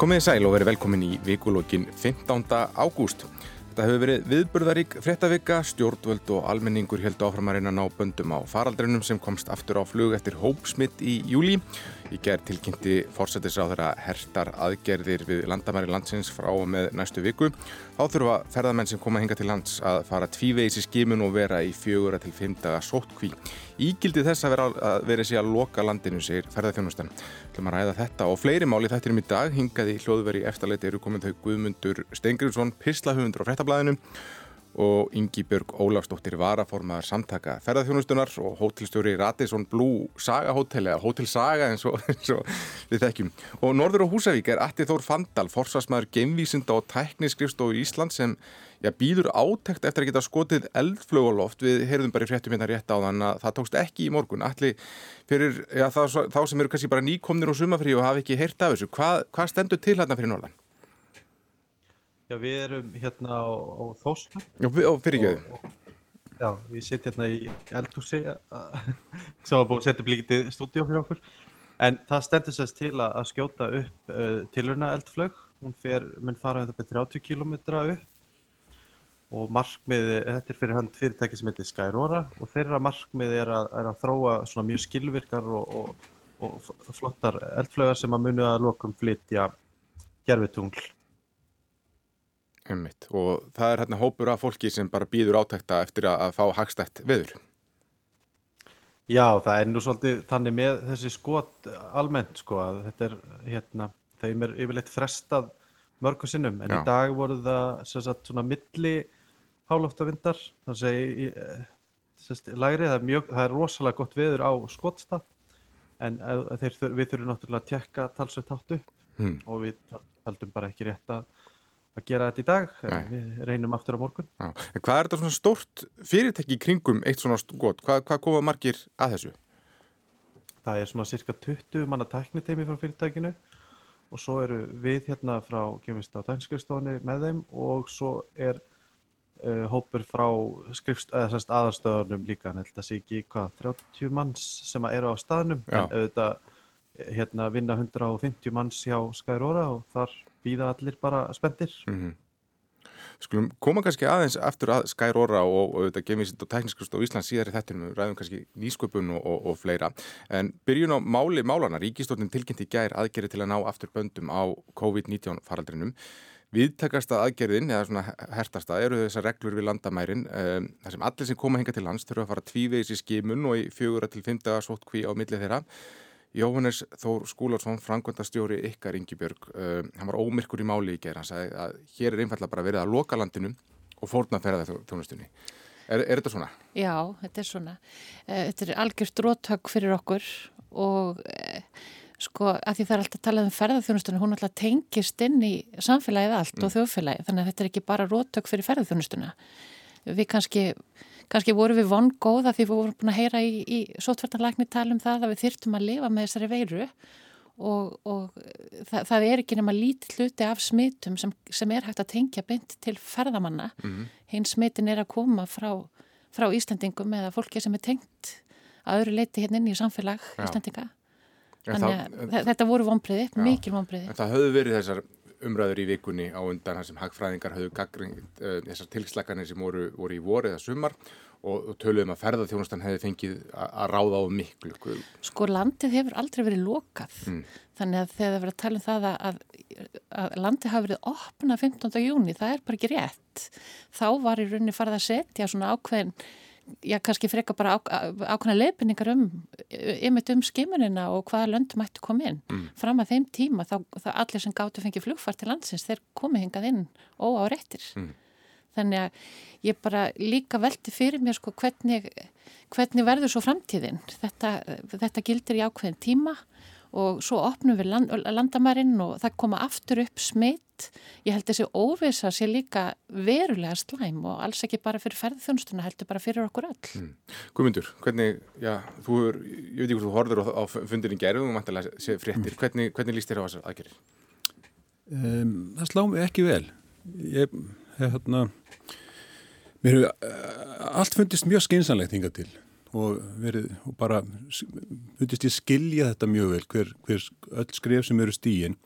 Komið í sæl og verið velkomin í vikulókin 15. ágúst. Þetta hefur verið viðburðarík fréttavika, stjórnvöld og almenningur held áfram að að ná böndum á faraldrinum sem komst aftur á flug eftir hópsmitt í júli. Í gerð tilkynnti fórsættisráður að hertar aðgerðir við landamæri landsins frá og með næstu viku. Þá þurfa ferðamenn sem koma hinga til lands að fara tvívegis í skimun og vera í fjögura til fimmdaga sóttkví. Ígildi þess að vera að vera sér að loka landinu, segir ferðarþjónustan. Þú maður ræða þetta og fleiri máli þættir um í dag. Hingaði hljóðveri eftirleiti eru komin þau Guðmundur Steingriðsson, pislahöfundur á frettablaðinu og Ingi Björg Ólafsdóttir varaformaðar samtaka ferðarþjónustunar og hótelstjóri Radisson Blue Saga Hotel eða Hotel Saga eins og, eins og við þekkjum. Og Norður og Húsavík er Atti Þór Fandal, forsvarsmaður gemvísinda og tækniskrifstofu í Ísland sem já, býður átækt eftir að geta skotið eldflöguloft. Við heyrðum bara í fréttum hérna rétt á þann að það tókst ekki í morgun. Allir fyrir já, þá, þá sem eru kannski bara nýkomnir og sumafrí og hafi ekki heyrt af þessu. Hvað, hvað stendur til hérna fyrir Norðan? Já, við erum hérna á, á Þósla. Já, fyrir ekki. Já, við setjum hérna í eldhúsi sem var búin að setja blíkitið stúdíu fyrir okkur. En það stendur sérst til að skjóta upp uh, tilurna eldflög. Hún fer, mun fara um þetta með 30 km upp og markmiði, þetta er fyrir hand fyrirtæki sem heitir Skyrora og þeirra markmiði er að, er að þróa svona mjög skilvirkar og, og, og flottar eldflögar sem að munu að lokum flytja gerfitungl Einmitt. Og það er hérna hópur af fólki sem bara býður átækta eftir að, að fá hagstætt veður. Já, það er nú svolítið þannig með þessi skot almennt sko að þetta er hérna, þeim er yfirleitt frestað mörgum sinnum en Já. í dag voru það sagt, svona milli hálóftavindar, þannig að segja sérst, læri, það er, mjög, það er rosalega gott veður á skotstað en þeir, við þurfum náttúrulega að tjekka talsveit áttu hmm. og við heldum bara ekki rétt að að gera þetta í dag, Nei. við reynum aftur á morgun. Já. Hvað er þetta svona stort fyrirtæki í kringum eitt svona gott? Hvað, hvað kofa margir að þessu? Það er svona cirka 20 manna tækniteimi frá fyrirtækinu og svo eru við hérna frá kemist á tækniskriftstofunni með þeim og svo er uh, hópur frá aðarstöðunum líka, en þetta sé ekki hvað, 30 manns sem eru á staðnum, Já. en auðvitað hérna vinna 150 manns hjá Skyrora og þar býða allir bara spendir. Mm -hmm. Skulum koma kannski aðeins aftur að Skyrora og, og þetta gemisind og tekniskust á Ísland síðar í þettinum, við ræðum kannski nýsköpun og, og, og fleira. En byrjun á máli málana, Ríkistórnin tilkynnti gær aðgerri til að ná aftur böndum á COVID-19 faraldrinum. Viðtakasta aðgerðin, eða svona hertasta, eru þessar reglur við landamærin um, þar sem allir sem koma hinga til lands þurfa að fara tvívegis í skimun og í fjögura til fymta sótkví á millið þeirra Jóhannes Þór Skúlarsson, frangvöndastjóri ykkar Ingebjörg, uh, hann var ómyrkur í máli í gerð, hann sagði að hér er einfallega bara verið að loka landinu og fórna að ferða þjónustunni. Er, er þetta svona? Já, þetta er svona. Uh, þetta er algjörst rótök fyrir okkur og uh, sko að því það er alltaf talað um ferðarþjónustunni, hún alltaf tengist inn í samfélagið allt mm. og þjóðfélagið, þannig að þetta er ekki bara rótök fyrir ferðarþjónustuna. Við kannski kannski vorum við vongóða því við vorum búin að heyra í, í sótverðarlækni tala um það að við þyrtum að lifa með þessari veiru og, og það, það er ekki nema lítið hluti af smitum sem, sem er hægt að tengja beint til ferðamanna. Mm. Hinn smitin er að koma frá, frá Íslandingum eða fólki sem er tengt að öðru leiti hérna inn í samfélag. Íslandinga. Þannig að þetta voru vonbreiði, mikil vonbreiði. Það höfðu verið þessar umræður í vikunni á undan þar sem hagfræðingar hafðu gaggringt uh, þessar tilslaganir sem voru, voru í voru eða sumar og, og töluðum að ferðarþjónustan hefði fengið að ráða á miklu. Sko landið hefur aldrei verið lokað mm. þannig að þegar það verið að tala um það að, að landið hafi verið opna 15. júni, það er bara ekki rétt. Þá var í rauninni farið að setja svona ákveðin já, kannski freka bara á, ákvæmlega leifinningar um, ymitt um skimunina og hvaða löndum ættu koma inn. Mm. Fram að þeim tíma þá, þá allir sem gáttu fengið flugfart til landsins, þeir komið hingað inn réttir. Mm. Þannig að ég bara líka veldi fyrir mér sko hvernig, hvernig verður svo framtíðin. Þetta, þetta gildir í ákveðin tíma og svo opnum við land, landamærin og það koma aftur upp smitt. Ég held þessi óvisa sé líka verulega slæm og alls ekki bara fyrir ferðþjónstuna, heldur bara fyrir okkur öll. Mm. Guðmundur, hvernig, já, þú er, ég veit ekki hvort þú horður á, á fundinni gerðum og mantilega sé fréttir, mm. hvernig, hvernig líst þér á þessar aðgerðir? Um, það slá mig ekki vel. Ég hef hérna, mér hefur uh, allt fundist mjög skynsanlegt hingað til og verið og bara hundist ég skilja þetta mjög vel hver, hver öll skref sem eru stíin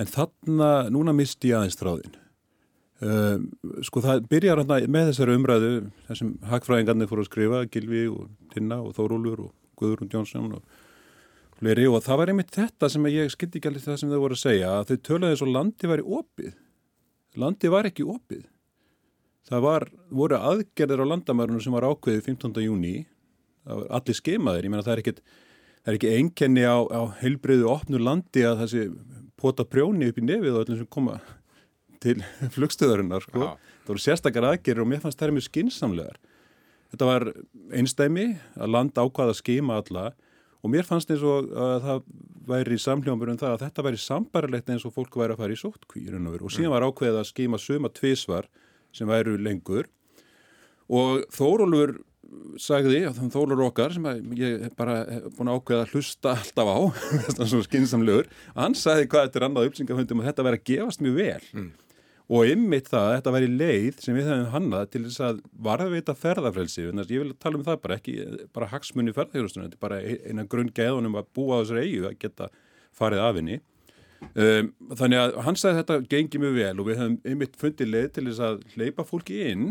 en þarna, núna misti ég aðeins þráðin um, sko það byrjar með þessari umræðu þessum hagfræðingarnir fóru að skrifa Gilvi og Tinna og Þórólur og Guðrún Jónsson og fleiri. Og það var einmitt þetta sem ég skildi ekki allir það sem þau voru að segja að þau töluði og landi var í opið. Landi var ekki opið það var, voru aðgerðir á landamærunum sem var ákveðið 15. júni allir skemaðir, ég menna það er ekkit það er ekki einkenni á, á heilbreyðu opnu landi að þessi pota prjóni upp í nefið og öllum sem koma til flugstöðarinnar sko. það voru sérstakar aðgerir og mér fannst það er mjög skinsamlegar þetta var einstæmi að land ákvaða að skema alla og mér fannst eins og að það væri samljóðanbjörnum það að þetta væri sambarilegt eins og fólk væri að fara í sóttkvír og síðan var ákveðið að skema suma tvísvar sem væru lengur. Og Þórólfur sagði, Þórólfur okkar sem ég hef bara búin að ákveða að hlusta alltaf á, þetta er svona skinsamlegur hann sagði hvað þetta er annað uppsingaföndum og þetta væri að gefast mjög vel. Mm. og ymmit það að þetta væri leið sem við hefum hannað til þess að varðveita ferðarfrelsi, ég vil tala um það bara ekki bara hagsmunni ferðarfrelsinu þetta er bara eina grunn geðunum að búa á þessari eigu að geta farið af henni Um, þannig að hann sagði þetta gengi mjög vel og við hefum einmitt fundið leið til þess að hleypa fólki inn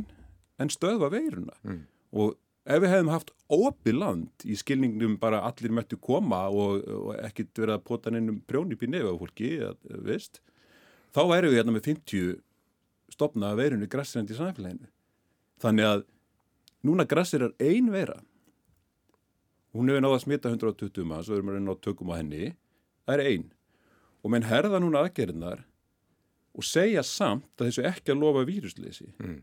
en stöðva veiruna mm. og ef við hefum haft opið land í skilningnum bara allir möttu koma og, og ekkit verið að pota nefnum prjónip í nefa fólki, veist, þá erum við hérna með 50 stopna veirinu græsrendi í samfélaginu. Þannig að núna græsir er ein veira. Hún hefur náða að smita 120 mann, svo erum við að ná tökum á henni. Það er einn og menn herða núna aðgerðinar og segja samt að þessu ekki að lofa vírusleysi. Mm.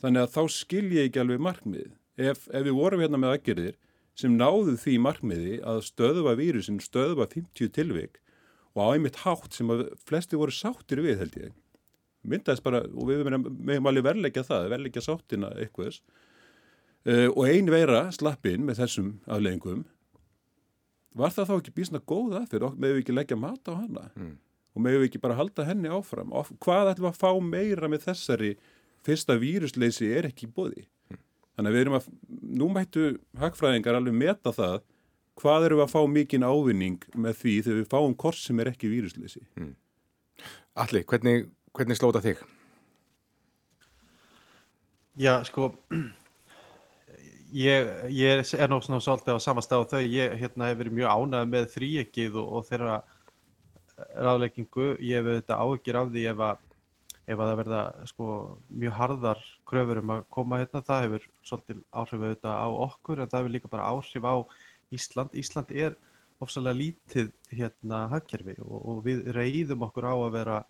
Þannig að þá skilja ekki alveg markmið. Ef, ef við vorum hérna með aðgerðir sem náðu því markmiði að stöðuva vírusin, stöðuva 50 tilvik og á einmitt hátt sem að flesti voru sáttir við held ég. Myndaðist bara, og við meðum alveg verleika það, verleika sáttina eitthvaðs. Uh, og ein veira slappinn með þessum afleggingum var það þá ekki bísna góða fyrir með við ekki leggja mat á hana mm. og með við ekki bara halda henni áfram og hvað ætlum að fá meira með þessari fyrsta vírusleysi er ekki bóði mm. þannig að við erum að nú mættu hagfræðingar alveg meta það hvað eru að fá mikinn ávinning með því þegar við fáum kors sem er ekki vírusleysi mm. Alli, hvernig, hvernig slóta þig? Já, sko Ég, ég er nú svona svolítið á sama stað og þau, ég hérna, hef verið mjög ánægð með þrýekið og, og þeirra ráðleggingu, ég hef þetta áhyggjur af því ef að, ef að það verða sko, mjög harðar kröfur um að koma hérna, það hefur svolítið áhrif auðvitað á okkur en það hefur líka bara áhrif á Ísland. Ísland er ofsalega lítið hérna hagkerfi og, og við reyðum okkur á að vera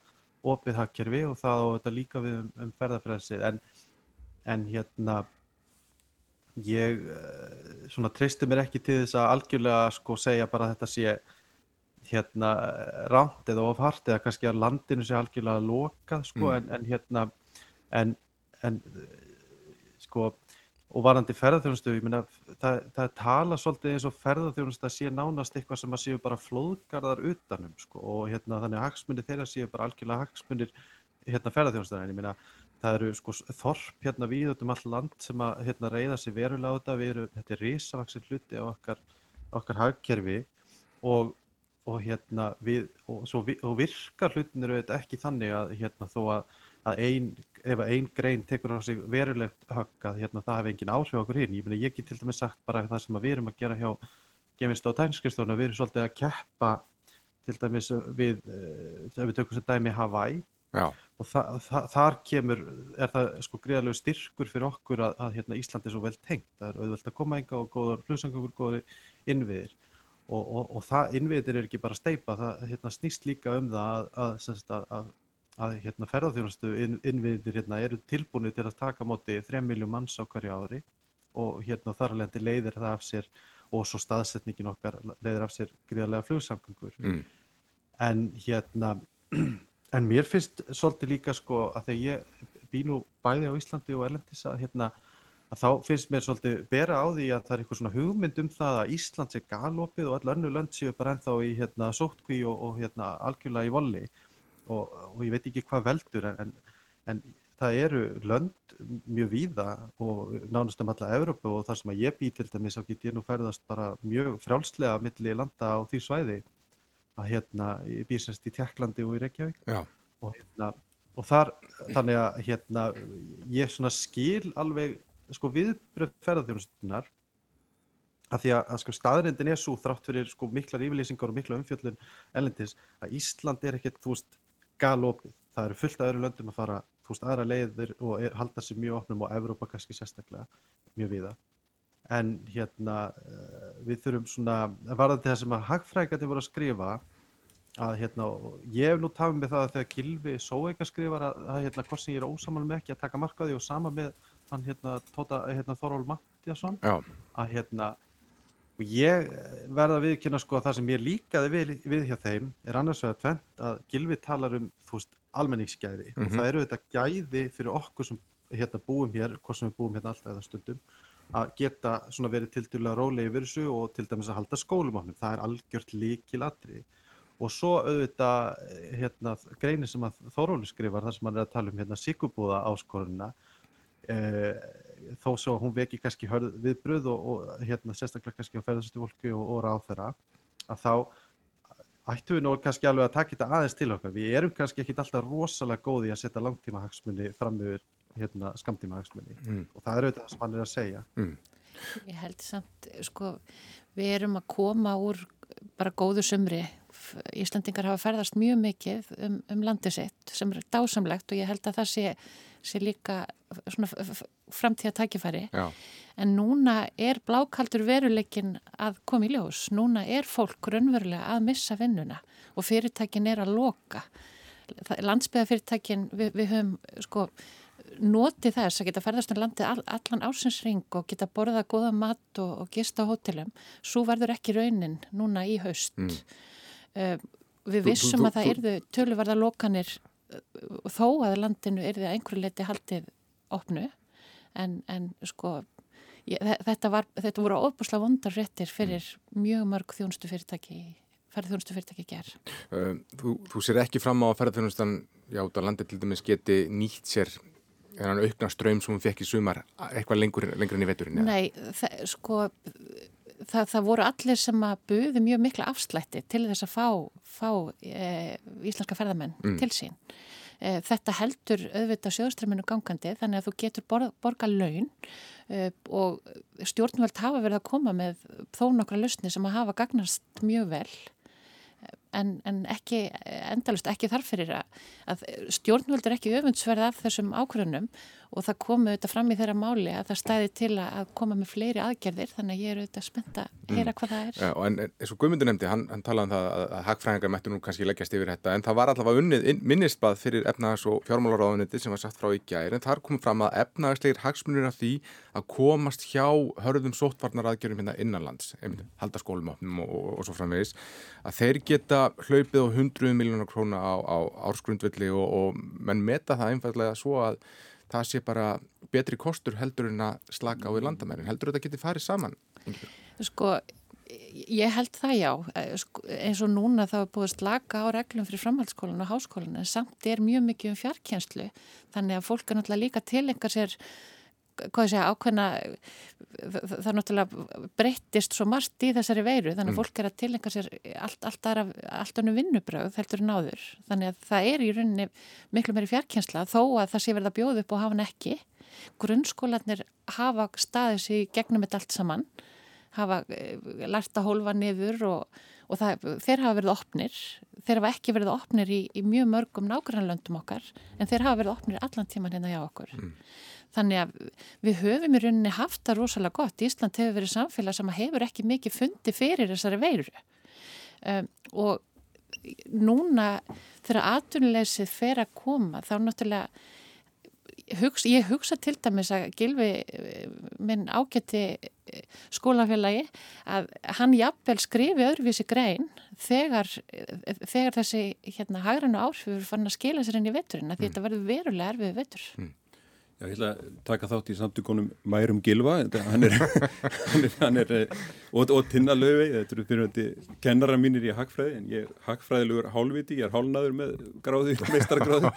opið hagkerfi og það og þetta líka við um, um ferðarfræðsið en, en hérna ég eh, svona treysti mér ekki til þess að algjörlega sko segja bara að þetta sé hérna ránt eða ofhart eða kannski að landinu sé algjörlega lokað sko mm. en, en hérna en, en sko og varandi ferðarþjónustu, ég meina það, það tala svolítið eins og ferðarþjónustu að sé nánast eitthvað sem að séu bara flóðgarðar utanum sko og hérna þannig að hagsmunir þeirra séu bara algjörlega hagsmunir hérna ferðarþjónustu en ég meina það eru sko þorp hérna við út um all land sem að hérna reyða sér verulega á þetta, við erum, þetta er risavaksinn hluti á okkar, okkar hagkerfi og, og hérna við, og, vi, og virkar hlutin eru þetta ekki þannig að hérna þó að, að ein, ef ein grein tekur á sig verulegt högg að hérna það hefur engin áhrif okkur hinn, ég meina ég get til dæmis sagt bara það sem við erum að gera hjá Gemist á tænskristónu, við erum svolítið að keppa til dæmis við, eh, ef við tökum sem dæmi Hawaii Já. og þa þa þar kemur, er það sko greiðalegu styrkur fyrir okkur að, að hérna, Ísland er svo vel tengt, það er auðvelt að koma enga og góðar flugsangangur, góðar innviðir. Og, og, og það innviðir er ekki bara steipa, það hérna, snýst líka um það að, að, að að hérna, ferðarþjónastu inn, innviðir hérna, eru tilbúinir til að taka móti 3 miljón manns á hverju ári. Og hérna þar alveg leiðir það af sér og svo staðsetningin okkar leiðir af sér gríðarlega flugsamgangur mm. en hérna En mér finnst svolítið líka sko að þegar ég bý nú bæði á Íslandi og Erlendis að hérna að þá finnst mér svolítið bera á því að það er eitthvað svona hugmynd um það að Ísland sé galopið og all önnu lönd séu bara ennþá í hérna sótkví og, og hérna algjörlega í volli. Og, og ég veit ekki hvað veldur en, en það eru lönd mjög víða og nánast um alla Evrópu og þar sem að ég bý til dæmis þá get ég nú ferðast bara mjög frjálslega millir landa á því svæði að hérna, ég býr semst í Tjekklandi og í Reykjavík og hérna, og þar, þannig að hérna, ég svona skil alveg, sko, viðbröð ferðarþjónustunar að því að, að sko, staðrindin er svo þrátt fyrir sko miklar yfirlýsingar og mikla umfjöllun ellendis að Ísland er ekkert, þú veist, galopið. Það eru fullt af öðru löndum að fara, þú veist, aðra leiðir og er, halda sér mjög opnum og Evrópa kannski sérstaklega mjög viða. En hérna, uh, við þurfum svona, varðandi það sem að hagfrækandi voru að skrifa, að hérna, ég hef nú tafið með það að þegar Kilvi Sóeika skrifar að, að hérna, hvort sem ég er ósamal með ekki að taka markaði og sama með hann hérna, tóta, hérna Þorvald Mattiasson, að hérna, og ég verða að viðkynna sko að það sem ég líkaði við, við hjá þeim er annars vegar tvent að Gilvi talar um þú veist almenningsgæði. Mhm. og það eru þetta gæði fyrir okkur sem hérna búum hér, hvort sem við búum hérna alltaf eða stundum að geta svona verið tildulega rólegi yfir þessu og til dæmis að halda skólum á það er algjört líkilatri og svo auðvitað eh, hérna greinir sem að Þóróli skrifar þar sem hann er að tala um hérna síkubúða áskorunna eh, þó svo hún veki kannski hörð viðbröð og, og hérna sérstaklega kannski á ferðastu fólki og, og ráð þeirra að þá ættum við nú kannski alveg að taka þetta aðeins til okkar. Við erum kannski ekki alltaf rosalega góði að setja langtíma hagsmunni fram yfir hérna, skamtíma hagsmunni Mm. og það er auðvitað það sem hann er að segja. Mm. Ég held samt, sko, við erum að koma úr bara góðu sumri. F- Íslandingar hafa ferðast mjög mikið um, um landið sitt sem er dásamlegt og ég held að það sé, sé líka framtíða tækifæri. Já. En núna er blákaldur veruleikin að koma í ljós. Núna er fólk raunverulega að missa vinnuna og fyrirtækin er að loka. Landsbyðafyrirtækin, við, við höfum sko notið þess að geta ferðast um landið all, allan ásinsring og geta borðað góða mat og, og gista á hótelum. Svo verður ekki raunin núna í haust. Mm. Uh, við vissum að það yrðu töluverða lokanir uh, þó að landinu yrði að einhverju leiti haldið opnu en, en sko ég, þe- þetta, var, þetta voru óbúslega vondar réttir fyrir mjög mörg þjónustu fyrirtæki ferðþjónustu fyrirtæki ger. Uh, þú, þú sér ekki fram á að ferðarþjónustan já, út á landi til dæmis geti nýtt sér þennan aukna ströym sem hún fekk í sumar eitthvað lengur, lengur enn í veturinn? Nei, það, sko það, það voru allir sem að buðu mjög mikla afslætti til þess að fá, fá e, íslenska ferðamenn Mm. til sín. E, þetta heldur auðvitað sjóðströmminu gangandi þannig að þú getur borð, borga laun e, og stjórnvöld hafa verið að koma með þó nokkra lausni sem að hafa gagnast mjög vel en, en ekki endalust ekki þarfyrir að, að stjórnvöld er ekki öfundsverð af þessum ákvörðunum og það komu auðvitað fram í þeirra máli að það stæði til að koma með fleiri aðgerðir þannig að ég er auðvitað spennt að heyra hvað það er. Og en eins og Guðmundur nefndi, hann, hann talaði um það að, að hagfræðingar mættu nú kannski leggjast yfir þetta en það var allavega unnið inn- minnisblað fyrir efnahags- og fjármálaráðuniti sem var satt frá í gæri en þar kom fram að efnahagslegir hagsmunir af því að komast hjá hörðum sóttvarnaraðgerðum hérna innanlands, einmitt, halda skólum opnum og, og, og svo framvegis, að þeir geta hlaupið á 100 miljónar króna á, á ársgrundvilli og, og menn meta það einfallega svo að það sé bara betri kostur heldur en að slaka á í landamærin. Heldur þetta geti farið saman? Sko, ég held það já, Eh, sko, eins og núna þá er búið að slaka á reglum fyrir framhaldsskólan og háskólan en samt er mjög mikið um fjarkjenslu þannig að fólk er náttúrulega líka tilengar sér hvað ég segja, ákveðna það náttúrulega breyttist svo margt í þessari veiru, þannig að fólk er að tilenga sér allt, allt, aðra, allt önnu vinnubröð heldur en áður, þannig að það er í rauninni miklu meiri fjarkjensla þó að það sé verið að bjóða upp og hafa hann ekki. Grunnskólanir hafa staðið sér gegnum þetta allt saman hafa eh, lært að hólfa niður og, og það, þeir hafa verið opnir. Þeir hafa ekki verið opnir í, í mjög mörgum nágrannlöndum okkar en þeir hafa verið opnir allan tíman hérna hjá okkur þannig að við höfum í rauninni haft það rosalega gott. Ísland hefur verið samfélag sem hefur ekki mikið fundi fyrir þessari veiru. Um, og núna þegar atvinnuleysið fer að koma þá náttúrulega Hugsa, ég hugsa til dæmis að Gilvi eh, minn ágætti eh, skólafélagi að hann jafnvel skrifi öðruvísi grein þegar, eh, þegar þessi hérna hagrannu áhrifur fann að skila sér inn í veturinn að því þetta verður verulega erfið vetur. Já, ég ætla að taka þátt í samtökunum Mærum Gilva, þetta- hann er, hann er, hann er eh, og, og Tinna Laufey, þetta eru fyrirvændi kennara mínir í hagfræði, en ég er hagfræðilegur hálfviti, ég er hálnaður með gráði, meistargráði,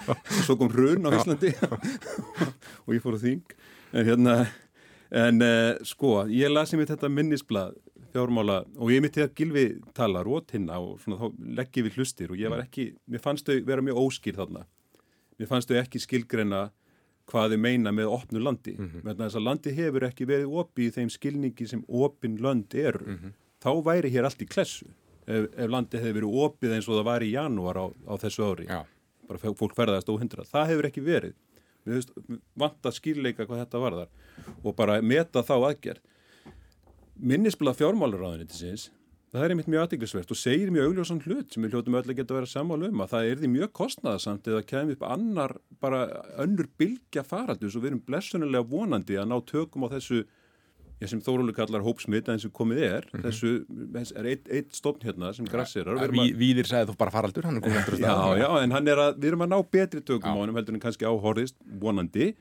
svo kom hrun á Íslandi. Og ég fór á þing, en hérna, en uh, sko, ég lasi mér þetta minnisblad fjármála og ég mitt þegar Gilvi talar og tinna og svona þá leggjum við hlustir. Og ég var ekki, mér fannst þau vera mjög óskýr þarna. Mér fannst þau ekki skilgreina hvað þau meina með opnu landi. Mm -hmm. Þess að landi hefur ekki verið opið í þeim skilningi sem opin lönd eru. Mm -hmm. Þá væri hér allt í klessu ef, ef landi hefur verið opið eins og það var í janúar á, á þessu ári. Já. Bara fólk ferðast óhundra. Það hefur ekki verið. Við vant að skilleika hvað þetta var þar og bara meta þá aðgerð minnisblad fjármálaráðanitisins það er einmitt mjög aðdeglisvert og segir mjög augljósan hlut sem við hljóttum öll að geta að vera sammála um að það er því mjög kostnaðasamt eða kemur upp annar bara önnur bylgja faraldus og við erum blessunilega vonandi að ná tökum á þessu ég sem Þórólur kallar hópsmitt eins og komið er mm -hmm. þessu er eitt, eitt stofn hérna sem grassirar ja, Ví, Víðir sagði þú bara faraldur er að Já, já, en hann er að við erum að ná betri tökum já. á hann heldur en kannski áhorðist vonandi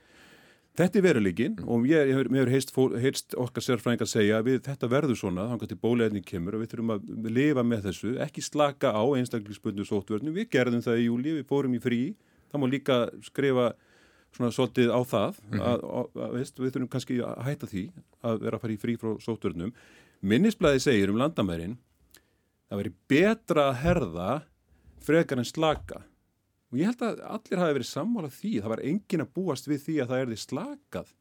Þetta er veruleikin mm. og ég hefur heist, heist okkar sérfræðingar að segja að við, þetta verður svona, þannig að bóliðinni kemur og við þurfum að lifa með þessu, ekki slaka á einstaklingsbundu sótverðinu, við gerðum það í júli, við fórum í frí, það má líka skrifa svona svolítið á það, mm að, að, að, veist, við þurfum kannski að hætta því að vera að fara í frí frá sótverðinum. Minnisblæði segir um landamærin, það veri betra að herða frekar en slaka og ég held að allir hafi verið sammálað því það var engin að búast við því að það erði slakað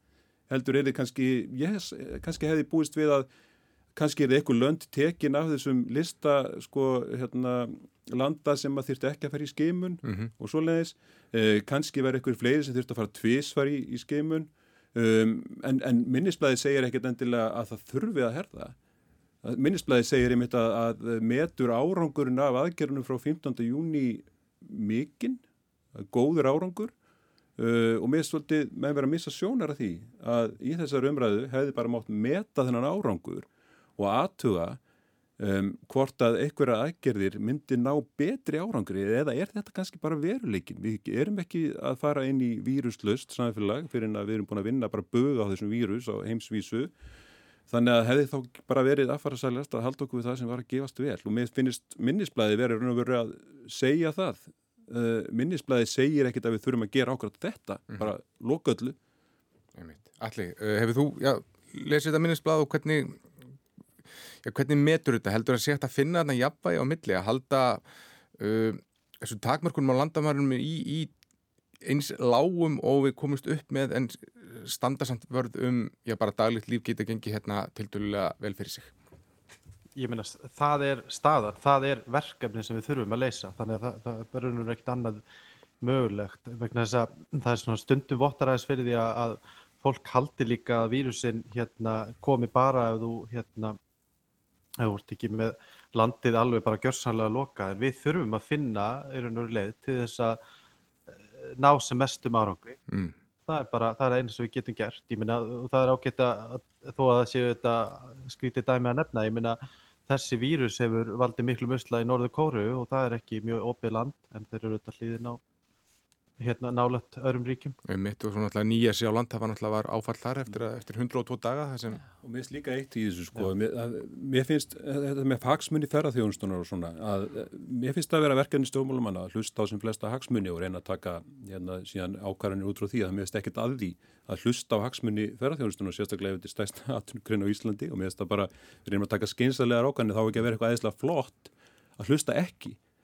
heldur er þið kannski yes, kannski hefði búist við að kannski er þið eitthvað lönd tekin af þessum lista sko hérna landa sem að þurftu ekki að fara í skeimun mm -hmm. og svo leiðis eh, kannski verður eitthvað fleiri sem þurftu að fara tvísvar í, í skeimun um, en, en minnisblæði segir ekkert endilega að það þurfi að herða minnisblæði segir einmitt að, að metur árangurinn af aðgerðunum frá 15. júni mikinn, góður árangur uh, og mér svolítið með verið að missa sjónar af því að í þessar umræðu hefði bara mátt meta þennan árangur og aðtuga um, hvort að einhverja aðgerðir myndi ná betri árangri eða er þetta kannski bara veruleikin? Við erum ekki að fara inn í víruslöst samfélag fyrir að við erum búin að vinna bara böga á þessum vírus á heimsvísu Þannig að hefði þá bara verið aðfara að halda okkur við það sem var að gefast vel. Og mér finnst minnisblæði verið að segja það. Uh, minnisblæði segir ekkit að við þurfum að gera ákvæmt þetta, mm -hmm. bara loka öllu. Alli, uh, hefur þú já, lesið þetta minnisblæð og hvernig já, hvernig metur þetta? Heldur að sé að finna þarna jafnvægi á milli að halda uh, þessu takmörkunum á landamærunum í, í eins lágum og við komumst upp með en standarsamt vörð um já bara daglegt líf geta gengið hérna til dælulega vel fyrir sig. Ég meina, það er staðar, það er verkefni sem við þurfum að leysa, þannig að það, það verður ekkert annað mögulegt. Vegna þess að það er svona stundum vottaræðis fyrir því að, fólk haldi líka að vírusin hérna komi bara ef þú hérna ef þú ert ekki með landið alveg bara gjörsanlega að loka, en við þurfum að finna einhvern veginn leið til þess að eh, ná sem mestum árangri. Mm. Það er bara, það er einu sem við getum gert, ég og það er ágætt að þó að það séu þetta skrítið dæmi að nefna, ég meina þessi vírus hefur valdið miklu musla í Norður Kóru og það er ekki mjög opið land en þeir eru auðvitað hlýðin á hérna nálött öðrum ríkjum. Um mitt og svo náttúrulega nýja sér á land, það var náttúrulega var áfall þar eftir, eftir 102 daga. Sem... Og mér finnst líka eitt í þessu sko, mér, að, mér finnst þetta með hagsmunni ferðarþjónustunar og svona, að mér finnst það að vera verkefni stjórnmálumanna að hlusta á sem flesta hagsmunni og reyna að taka hérna síðan ákvarðanir út frá því að mér finnst ekkert að því að hlusta á hagsmunni ferðarþjónustunar sérstaklega ef þetta er stæst aðtungrinn á Íslandi og mér finnst það bara,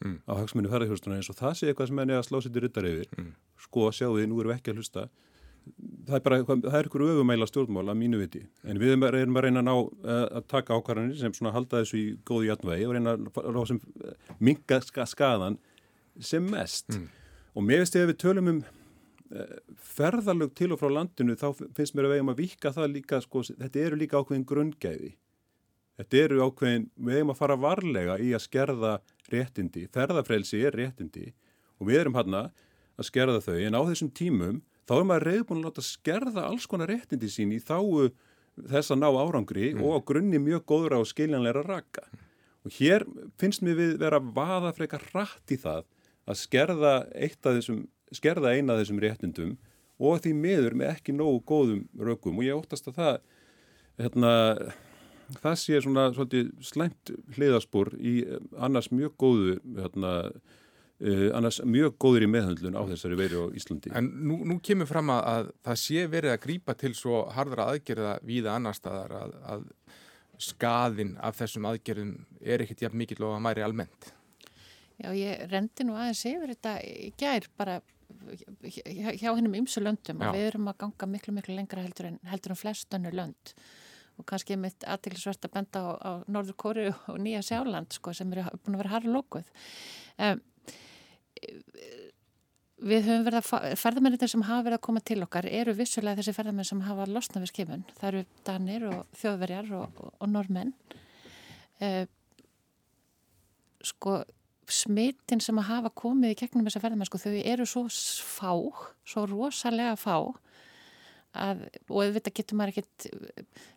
mm. á hagsmunni ferðarþjóðstuna eins og það sé eitthvað sem nefn að slá sér til ryttar yfir mm. sko sjáu því, nú erum við ekki að hlusta það er bara, það er ykkur öfumæla stjórnmál að mínu viti, en við erum að reyna að, ná, eh, að taka ákvarðanir sem svona halda þessu í góði jætnvegi og reyna að sem, minga skadan sem mest mm. og mér veist ég að við tölum um eh, ferðarlög til og frá landinu þá finnst mér að vegum að vika það líka sko, þetta eru líka ákveðin grunngæði þetta eru ákveðin, við vegum að fara varlega í að skerða réttindi, ferðarfrelsi er réttindi og við erum hérna að skerða þau. En á þessum tímum þá er maður reyðbúin að láta skerða alls konar réttindi sín í þáu þess að ná árangri mm. og á grunni mjög góður á skiljanleira raka. Og hér finnst mér við vera vaða frekar rætt í það að skerða, þessum, skerða eina af þessum réttindum og því miður með ekki nógu góðum rökum. Og ég óttast að það hérna það sé svona svolítið slæmt hliðaspor í eh, annars mjög góðu hérna, uh, annars mjög góður í meðhandlun á þessari veri á Íslandi. En nú, nú kemur fram að, að það sé verið að grýpa til svo hardra aðgerða víða annar staðar að, að skaðin af þessum aðgerðum er ekkert jafn mikið og að mæri almennt. Já, ég rendi nú aðeins yfir þetta í gær bara hjá, hjá hennum ymsu löndum Já. og við erum að ganga miklu, miklu lengra heldur en, heldur en flest önnu lönd og kannski mitt aðtilsvert að benda á, á Norður Kóru og Nýja Sjáland sko, sem eru búin að vera harra lókuð. Um, við höfum verið að ferðamennir sem hafa verið að koma til okkar eru vissulega þessi ferðamenn sem hafa losnað við skipun. Það eru danir og þjóðverjar og, og, og normenn. Uh, sko smittin sem að hafa komið í gegnum þessa ferðamenn sko þau eru svo fá, svo rosalega fá að, og auðvitað getur maður ekkit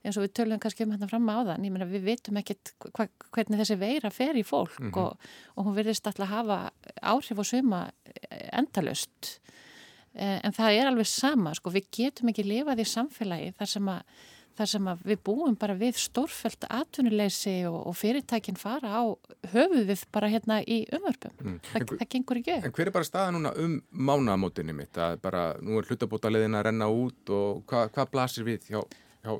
eins og við tölum kannski um hérna fram á þann ég meina við vitum ekkit hva, hvernig þessi veira fer í fólk mm -hmm. og, og hún verðist alltaf að hafa áhrif og suma endalust eh, en það er alveg sama sko við getum ekki lifað í samfélagi þar sem að þar sem við búum bara við stórfælt atvinnuleysi og, og fyrirtækinn fara á höfuðið bara hérna í umvörpum. Mm. Þa, það gengur ekki. En hver er bara staða núna um mánamótinni mitt? Að bara nú er hlutabótaleðin að renna út og hva, hvað blasir við hjá, hjá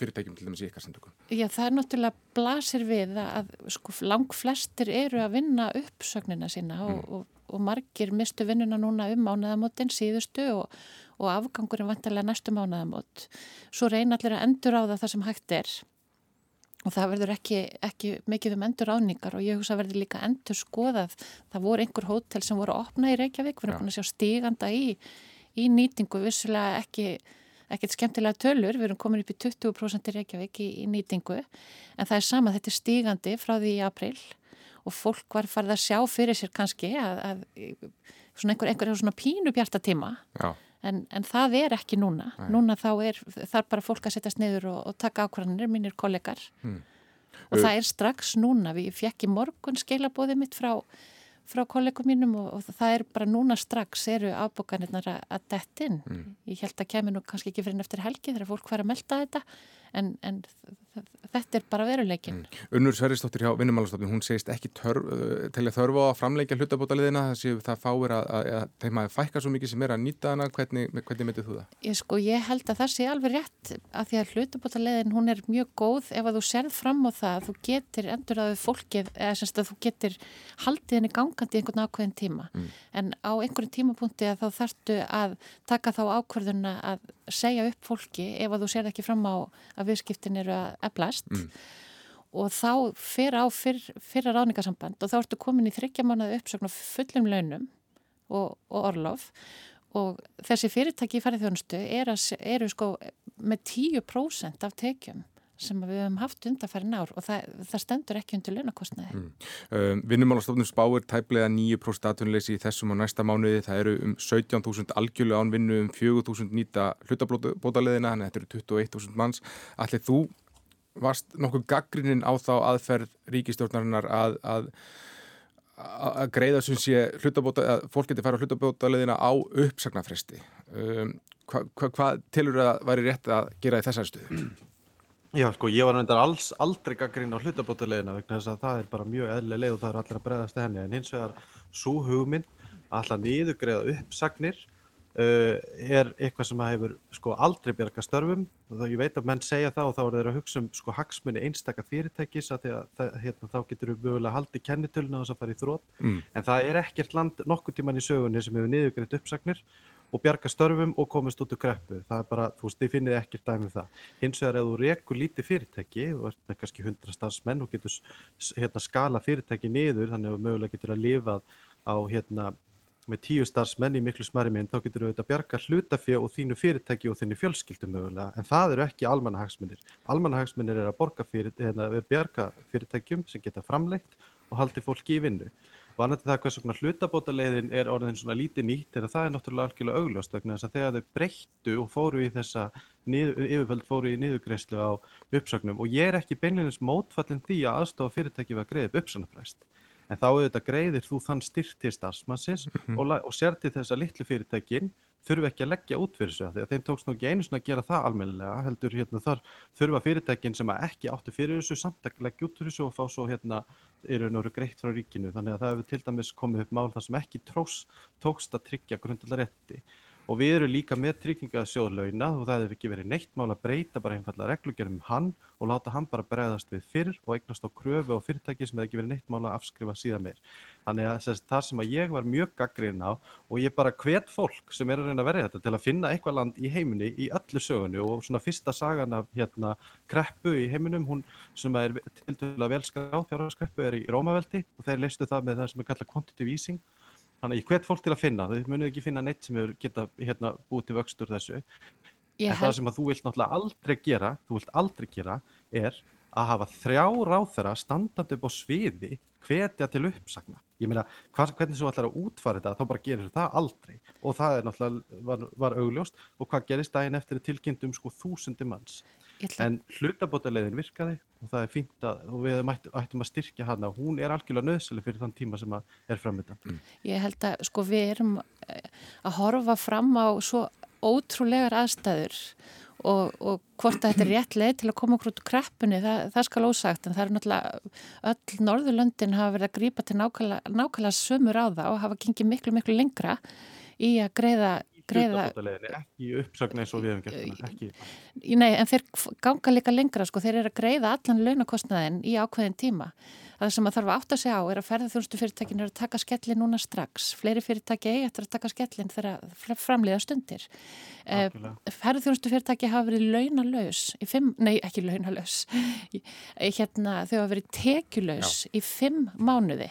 fyrirtækjum til dæmis í ykkar samtökum? Já það er náttúrulega blasir við að sko, lang flestir eru að vinna uppsögnina sína mm. og, og, margir mistu vinnuna núna um mánuðamótin síðustu og og afgangurinn vantarlega næstu mánuðamót. Svo reyna allir að endur á það það sem hægt er. Og það verður ekki, ekki mikið um endur áningar og ég hugsa að verður líka endur skoðað. Það voru einhver hótel sem voru að opna í Reykjavík, við erum búin að sjá stíganda í, í nýtingu, vissulega ekki ekkert skemmtilega tölur, við erum komin upp í 20% í Reykjavík í, í nýtingu. En það er sama, þetta er stígandi frá því í april og fólk var farið að sjá fyrir sér kannski að, að svona einhver, einhver, svona pínu bjarta tíma En, en það er ekki núna. Nei. Núna þá er þar bara fólk að setjast niður og, og taka ákvarðanir, mínir kollegar. Hmm. Og uh. það er strax núna. Við fekk í morgun skeilabóðið mitt frá, frá kollegum mínum og, og það er bara núna strax eru ábúkanirnar að dett inn. Hmm. Ég held að kemur nú kannski ekki fyrir en eftir helgi þegar fólk fær að melda þetta en, en þetta er bara veruleikin. Mm. Unnur Sveristóttir hjá Vinnumálastofnun, hún segist ekki törf, uh, til að þörfa að framleika hlutabótaliðina þess að það fáir að, að, að þeim að fækka svo mikið sem er að nýta hana, hvernig, hvernig myndið þú það? Ég sko, ég held að það sé alveg rétt að því að hlutabótaliðin hún er mjög góð ef að þú serð fram á það, þú getur endur að fólkið, eða semst að þú getur haldið henni gangandi einhvern ákveðin tíma mm. en á einhverjum tímapunkti að þá þarftu að taka þá ákverðuna að segja upp fólki ef að þú serð ekki fram á að viðskiptin eru að eflast mm. og þá fyrir á fyr, fyrra ráningasamband og þá ertu komin í þryggja mánuða uppsökn og fullum launum og, og orlof og þessi fyrirtæki í færðiðjónustu eru, eru sko með 10% af tekjum sem við hefum haft undarfæri nár og það, það stendur ekki undir launakostnaði. Mm. Um, Vinnumálastofnun spáir tæplega 9% atvinnuleysi í þessum á næsta mánuði. Það eru um 17.000 algjörlega ánvinnu, um 4.000 nýta hlutabótaleðina, þannig að þetta eru 21.000 manns. Allir þú varst nokkuð gaggrinnin á þá aðferð ríkistjórnarinnar að, að að greiða sem sé hlutabóta, að fólk geti fara hlutabótaleðina á uppsagnarfresti. Um, hvað hva, hva tilur að væri rétt að gera í þessar stuðu? Já, sko, ég var náttúrulega alls aldrei gaggrinn á hlutabótaleðina vegna þess að það er bara mjög eðlileg og það er allir að bregðast henni en hins vegar svo hugminn alltaf niðugreiða uppsagnir uh, er eitthvað sem hefur sko aldrei bjarga störfum og það, ég veit að menn segja það og þá er þeir að hugsa um sko hagsmunni einstakar fyrirtækis að, að hérna, þá getur við mögulega haldið kennitöluna og þess að fara í þrótt mm. en það er ekkert land nokkur tíman í sögunni sem hefur niðugreiðt uppsagnir og bjarga störfum og komast út úr greppu. Það er bara, þú veist, þið finnið ekkert dæmið um það. Hins vegar ef þú rekur lítið fyrirtæki og ert með kannski 100 starfsmenn og getur hérna, skala fyrirtæki niður, þannig að mögulega getur að lifa á hérna með tíu starfsmenn í miklu smæri minn, þá getur við auðvitað að bjarga hlutafjö og þínu fyrirtæki og þínu fjölskyldum mögulega, en það eru ekki almannahagsmunir. Almannahagsmunir er að fyrir, hérna, bjarga fyrirtækjum sem geta framleitt og haldi fólki í vinnu. Vanandi það hvers vegna hlutabótaleiðin er orðin svona lítið nýtt er að það er náttúrulega algjörlega augljóst vegna þess að þegar þau breyttu og fóru í þessa yfirföld fóru í niðugreyslu á uppsögnum og ég er ekki beinleginins mótfallin því að aðstofa fyrirtæki var greið uppsögnafræst en þá auðvitað greiðir þú þann styrt til starfsmannsins mm -hmm. og, og sér til þess að litlu fyrirtækin þurfu ekki að leggja út fyrir þessu því að þeim tókst nú ekki einu svona að gera það almennilega heldur hérna þar þurfa fyrirtækin sem ekki áttu fyrir þessu samt að leggja út fyrir þessu og fá svo hérna eru náttúrulega greitt frá ríkinu þannig að það hefur til dæmis komið upp mál þar sem ekki trós, tókst að tryggja grundalega rétti og við erum líka með tryggingasjóð launa og það hefur ekki verið neitt mál að breyta bara einfallega reglugjörnum hann og láta hann bara bregðast við fyrr og eignast á kröfu og fyrirtæki sem hefur ekki verið neitt mál að afskrifa síðan meir. Þannig að þess, það sem að ég var mjög gaggrinn á og ég bara hvet fólk sem er að reyna að verja þetta til að finna eitthvað land í heiminni í öllu sögunu og svona fyrsta sagan af hérna kreppu í heiminum, hún sem er til dæla velskráð fjárhagskreppu er í Rómaveldi og þeir leistu það með það sem er kallað quantitative easing Þannig ég hvet fólk til að finna, þau munið ekki finna neitt sem hefur geta hérna, búið til vöxtur þessu. Ég en held... það sem að þú vilt náttúrulega aldrei gera, þú vilt aldrei gera, er að hafa þrjá ráþara standandi upp á sviði hvetja til uppsagna. Ég meina, hvað, hvernig þú ætlar að útfara þetta, þá bara gerir það aldrei. Og það er náttúrulega, var, var augljóst, og hvað gerist daginn eftir tilkynntum sko þúsundi manns. Ætla... En hlutabótaleiðin virkaði og það er fínt að, og við ættum að styrkja hana og hún er algjörlega nöðsölu fyrir þann tíma sem er framöndan. Mm. Ég held að sko við erum eh, að horfa fram á svo ótrúlegar aðstæður og, og hvort að þetta er rétt leið til að koma okkur út úr kreppunni, það, það skal ósagt en það er náttúrulega öll Norðurlöndin hafa verið að grípa til nákvæmlega sömur á það og hafa gengið miklu miklu lengra í að greiða greiða ekki uppsögn eins og við hefum gert ekki. Nei, en þeir ganga líka lengra sko, þeir eru að greiða allan launakostnaðin í ákveðin tíma. Það sem að þarf að átta sig á er að ferðarþjónustu fyrirtækin eru að taka skellin núna strax. Fleiri fyrirtæki eigi eftir að taka skellin þegar framliða stundir. Eh, ferðarþjónustu fyrirtæki hafa verið launalaus fimm, nei ekki launalaus. Hérna, þau hafa verið tekjulaus Já. í fimm mánuði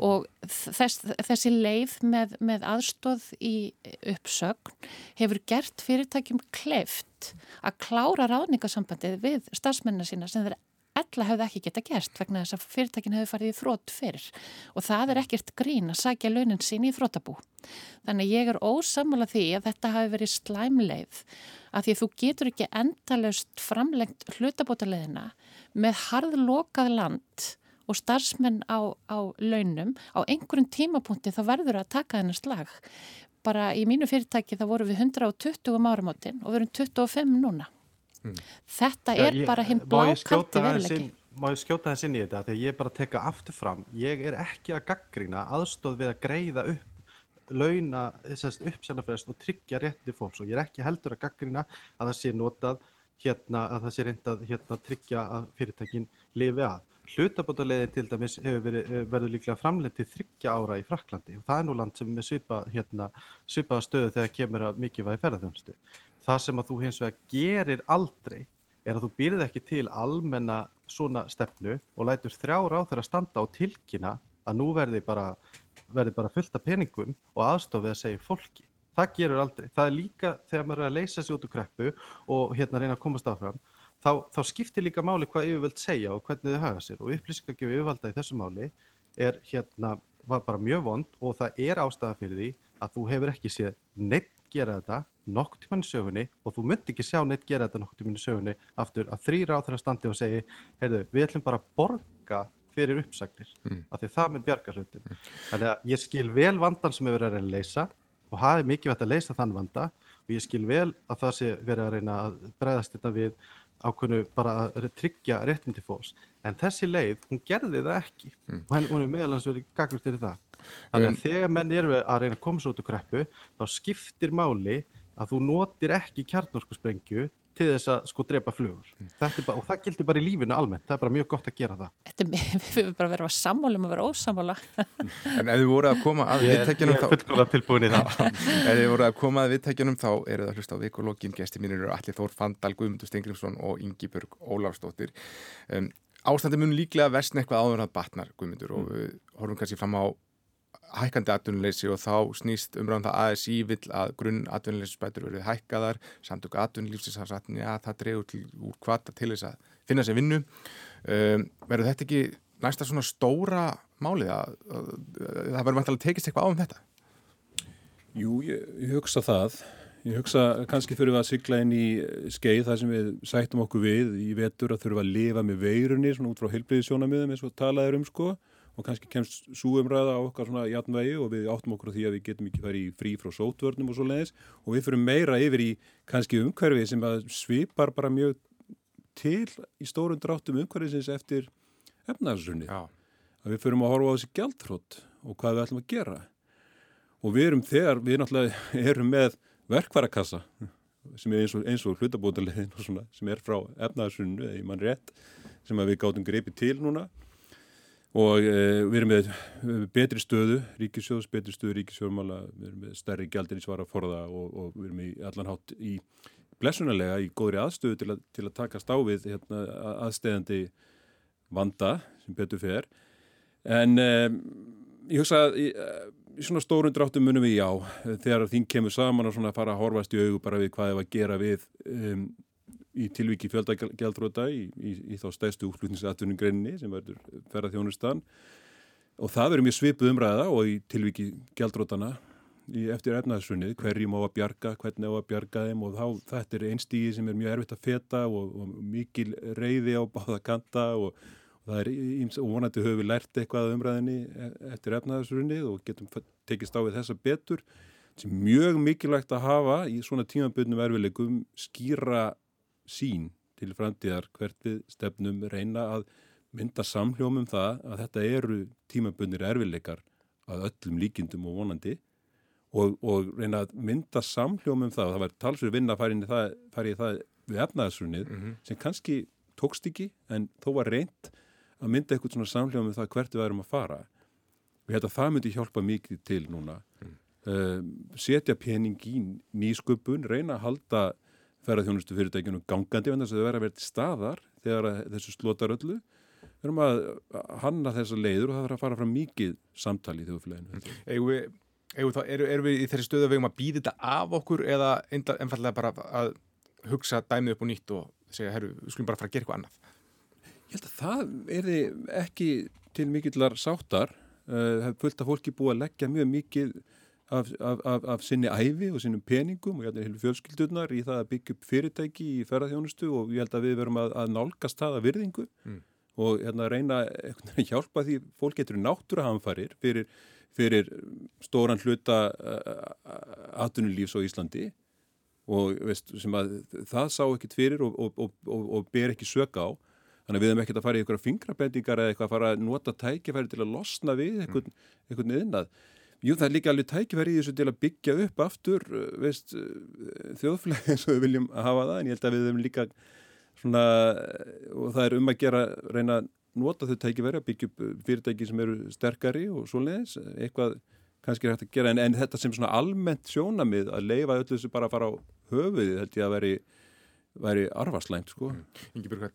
og þess, þessi leið með, með aðstóð í uppsögn hefur gert fyrirtækjum kleift að klára ráðningasambandið við stafsmennina sína sem þeir ella hefði ekki geta gert vegna þess að fyrirtækin hefur farið í þrótt fyrir og það er ekkert grín að sækja launin sín í þróttabú. Þannig ég er ósamála því að þetta hafi verið slæmleið að því að þú getur ekki endalust framlengt hlutabótaleðina með harðlokað land og starfsmenn á, á launum á einhverjum tímapunkti þá verður að taka þennar slag. Bara í mínu fyrirtæki þá vorum við 120 um áramótin og við erum 25 núna. Mm. Þetta er Já, ég, bara hinn blákalti veruleiki. Má ég skjóta þess inn í þetta þegar ég bara teka aftur fram. Ég er ekki að gaggrýna aðstóð við að greiða upp launa, þessast uppsennafræðast og tryggja rétti fólks og ég er ekki heldur að gaggrýna að það sé notað hérna að það sé reyndað hérna tryggja að fyrirtækin lifi að. Hlutabótaleiðin til dæmis verið, eh, verður líklega framleitt til þryggja ára í Fraklandi og það er nú land sem er svipa, hérna, svipaða stöðu þegar kemur að mikið vægi ferðarþjónustu. Það sem að þú hins vegar gerir aldrei er að þú býrð ekki til almenna svona stefnu og lætur þrjá ráð þeirra standa á tilkynna að nú verði bara, verði bara fullt af peningum og aðstofið að segja fólki. Það gerur aldrei. Það er líka þegar maður er að leysa sig út úr kreppu og hérna reyna að komast áfram þá, þá skiptir líka máli hvað yfirvöld segja og hvernig þau hafa sér og upplýsingagjöf yfirvalda í þessu máli er hérna bara mjög vond og það er ástæða fyrir því að þú hefur ekki séð neitt gera þetta nokkur tíman í sögunni og þú myndi ekki sjá neitt gera þetta nokkur tíman í sögunni aftur að þrýra á þeirra standi og segi heyrðu, við ætlum bara að borga fyrir uppsagnir mm. af því það með bjargarhundin mm. þannig að ég skil vel vandan sem hefur verið að leysa og hafi mikið vett að leysa þann vanda og ég skil vel að það sé verið að reyna að bregðast þetta við ákveðnu bara að tryggja réttindi fólks. En þessi leið, hún gerði það ekki. Mm. og henni, hún er meðalans verið gaglust til það. Þannig að um, þegar menn eru að reyna að koma svo út úr kreppu þá skiptir máli að þú notir ekki kjarnorkusprengju til þess að sko drepa flugur. Mm. bara, og það gildir bara í lífinu almennt. Það er bara mjög gott að gera það. Þetta er, Við fyrir bara að vera sammálum að vera ósammála. En ef þið voru að koma að viðtækjunum þá Ég er fullkóla tilbúin í það. Ef þið voru að koma að viðtækjunum þá eru það hlust á vikulógin gesti mínir eru Allir Þór Fandal, Guðmundur Stengriðsson og Ingi Börg Ólafsdóttir. Um, Ástandi mun líklega vestn eitthvað áður að batnar Guðmundur og við horfum kannski fram á hækkandi atvinnuleysi og þá snýst umræðan það ASI vill að grunn atvinnuleysisbætur verið hækkaðar samtök atvinnulífsins að ja, það dreyður til úr kvata til þess að finna sér vinnu. Um, verður þetta ekki næsta svona stóra málið að, að, að það verður mættilega tekist eitthvað á um þetta? Jú, ég, ég hugsa það. Ég hugsa kannski fyrir að sykla inn í skeið þar sem við sættum okkur við í vetur að þurfa að lifa með veirunni svona út frá heilbriðisjónamiðum eins og talaður um sko og kannski kemst súumræða á okkar svona játnvegi og við áttum okkur á því að við getum ekki farið frí frá sótvörnum og svo leiðis og við fyrir meira yfir í kannski umhverfið sem svipar bara mjög til í stórum dráttum umhverfiðsins eftir efnarsunni. Að við fyrir að horfa á þessi gæltrótt og hvað við ætlum að gera. Og við erum þegar, við náttúrulega erum með verkvarakassa sem er eins og, og hlutabótalegin sem er frá efnaðarsunnu sem við gátum greipið til núna og e, við erum með betri stöðu, ríkisjóðs, betri stöðu ríkisjóðmála, við erum með stærri gældir í svara forða og, og við erum í allan hátt í blessunarlega í góðri aðstöðu til að, til að taka stáfið hérna, aðstæðandi vanda sem betur fer. En e, ég hugsa að í svona stórun dráttum munum við já þegar þín kemur saman og svona fara að horfast í augu bara við hvað er að gera við um, í tilvíki fjöldagjaldróta í, í, í þá stæðstu útflutningsatvinnum greinni sem verður ferða þjónustan og það verður mjög svipuð umræða og í tilvíki gjaldrótana eftir efnaðsrunnið, hverjum á að bjarga, hvernig á að bjarga þeim og þá þetta er einstígi sem er mjög erfitt að feta og, og mikil reyði á báða kanta og það er íms og vonandi höfum við lært eitthvað umræðinni e, eftir efnaðarsrunnið og getum tekist á við þessa betur. Sem mjög mikilvægt að hafa í svona tímaböndum erfileikum skýra sín til framtíðar hvert við stefnum reyna að mynda samhljómum það að þetta eru tímaböndir erfileikar að öllum líkindum og vonandi og, og reyna að mynda samhljómum það og það var talsur vinna að fara í það við efnaðarsrunnið mm -hmm. sem kannski tókst ekki en þó var reynd að mynda eitthvað svona samlega með það hvert við erum að fara og að það myndi hjálpa mikið til núna mm. uh, setja pening í nýsköpun reyna að halda ferðarþjónustu fyrirtækjunum gangandi en þess að það verða að vera til staðar þegar þessu slotar öllu við erum að hanna þessa leiður og það verður að fara fram mikið samtali í þjóðfélaginu. Erum við, er, er við í þessi stöðu að við erum að býða þetta af okkur eða einfallega bara að hugsa dæmið upp og nýtt og segja, herru, við skulum bara fara að gera eitthvað annað Ég held að það er ekki til mikillar sáttar. Eh, það er fullt af fólki búið að leggja mjög mikið af, af, af, af sinni æfi og sinnum peningum og ég held að heilu fjölskyldunar í það að byggja upp fyrirtæki í ferðarþjónustu og ég held að við verum að, að nálgast það að virðingu mm. og hérna, reyna að hjálpa því fólk getur náttúrahamfarir fyrir, fyrir stóran hluta atvinnulífs á Íslandi og veist, að, það sá ekkit fyrir og, og, og, og ber ekki söka á Þannig að við hefum ekkert að fara í einhverja fingrabendingar eða eitthvað að fara að nota tækifæri til að losna við einhvern, einhvern yðnað. Jú, það er líka alveg tækifæri í þessu til að byggja upp aftur uh, veist, uh, þjóðflæði eins og við viljum hafa það, en ég held að við hefum líka svona, og það er um að gera, reyna að nota þau tækifæri að byggja upp fyrirtæki sem eru sterkari og svoleiðis, eitthvað kannski er hægt að gera, en, en þetta sem svona almennt sjónamið að leifa öllu þessu bara að fara á höfuðið, held ég að veri væri arfarslæmt sko. Mm.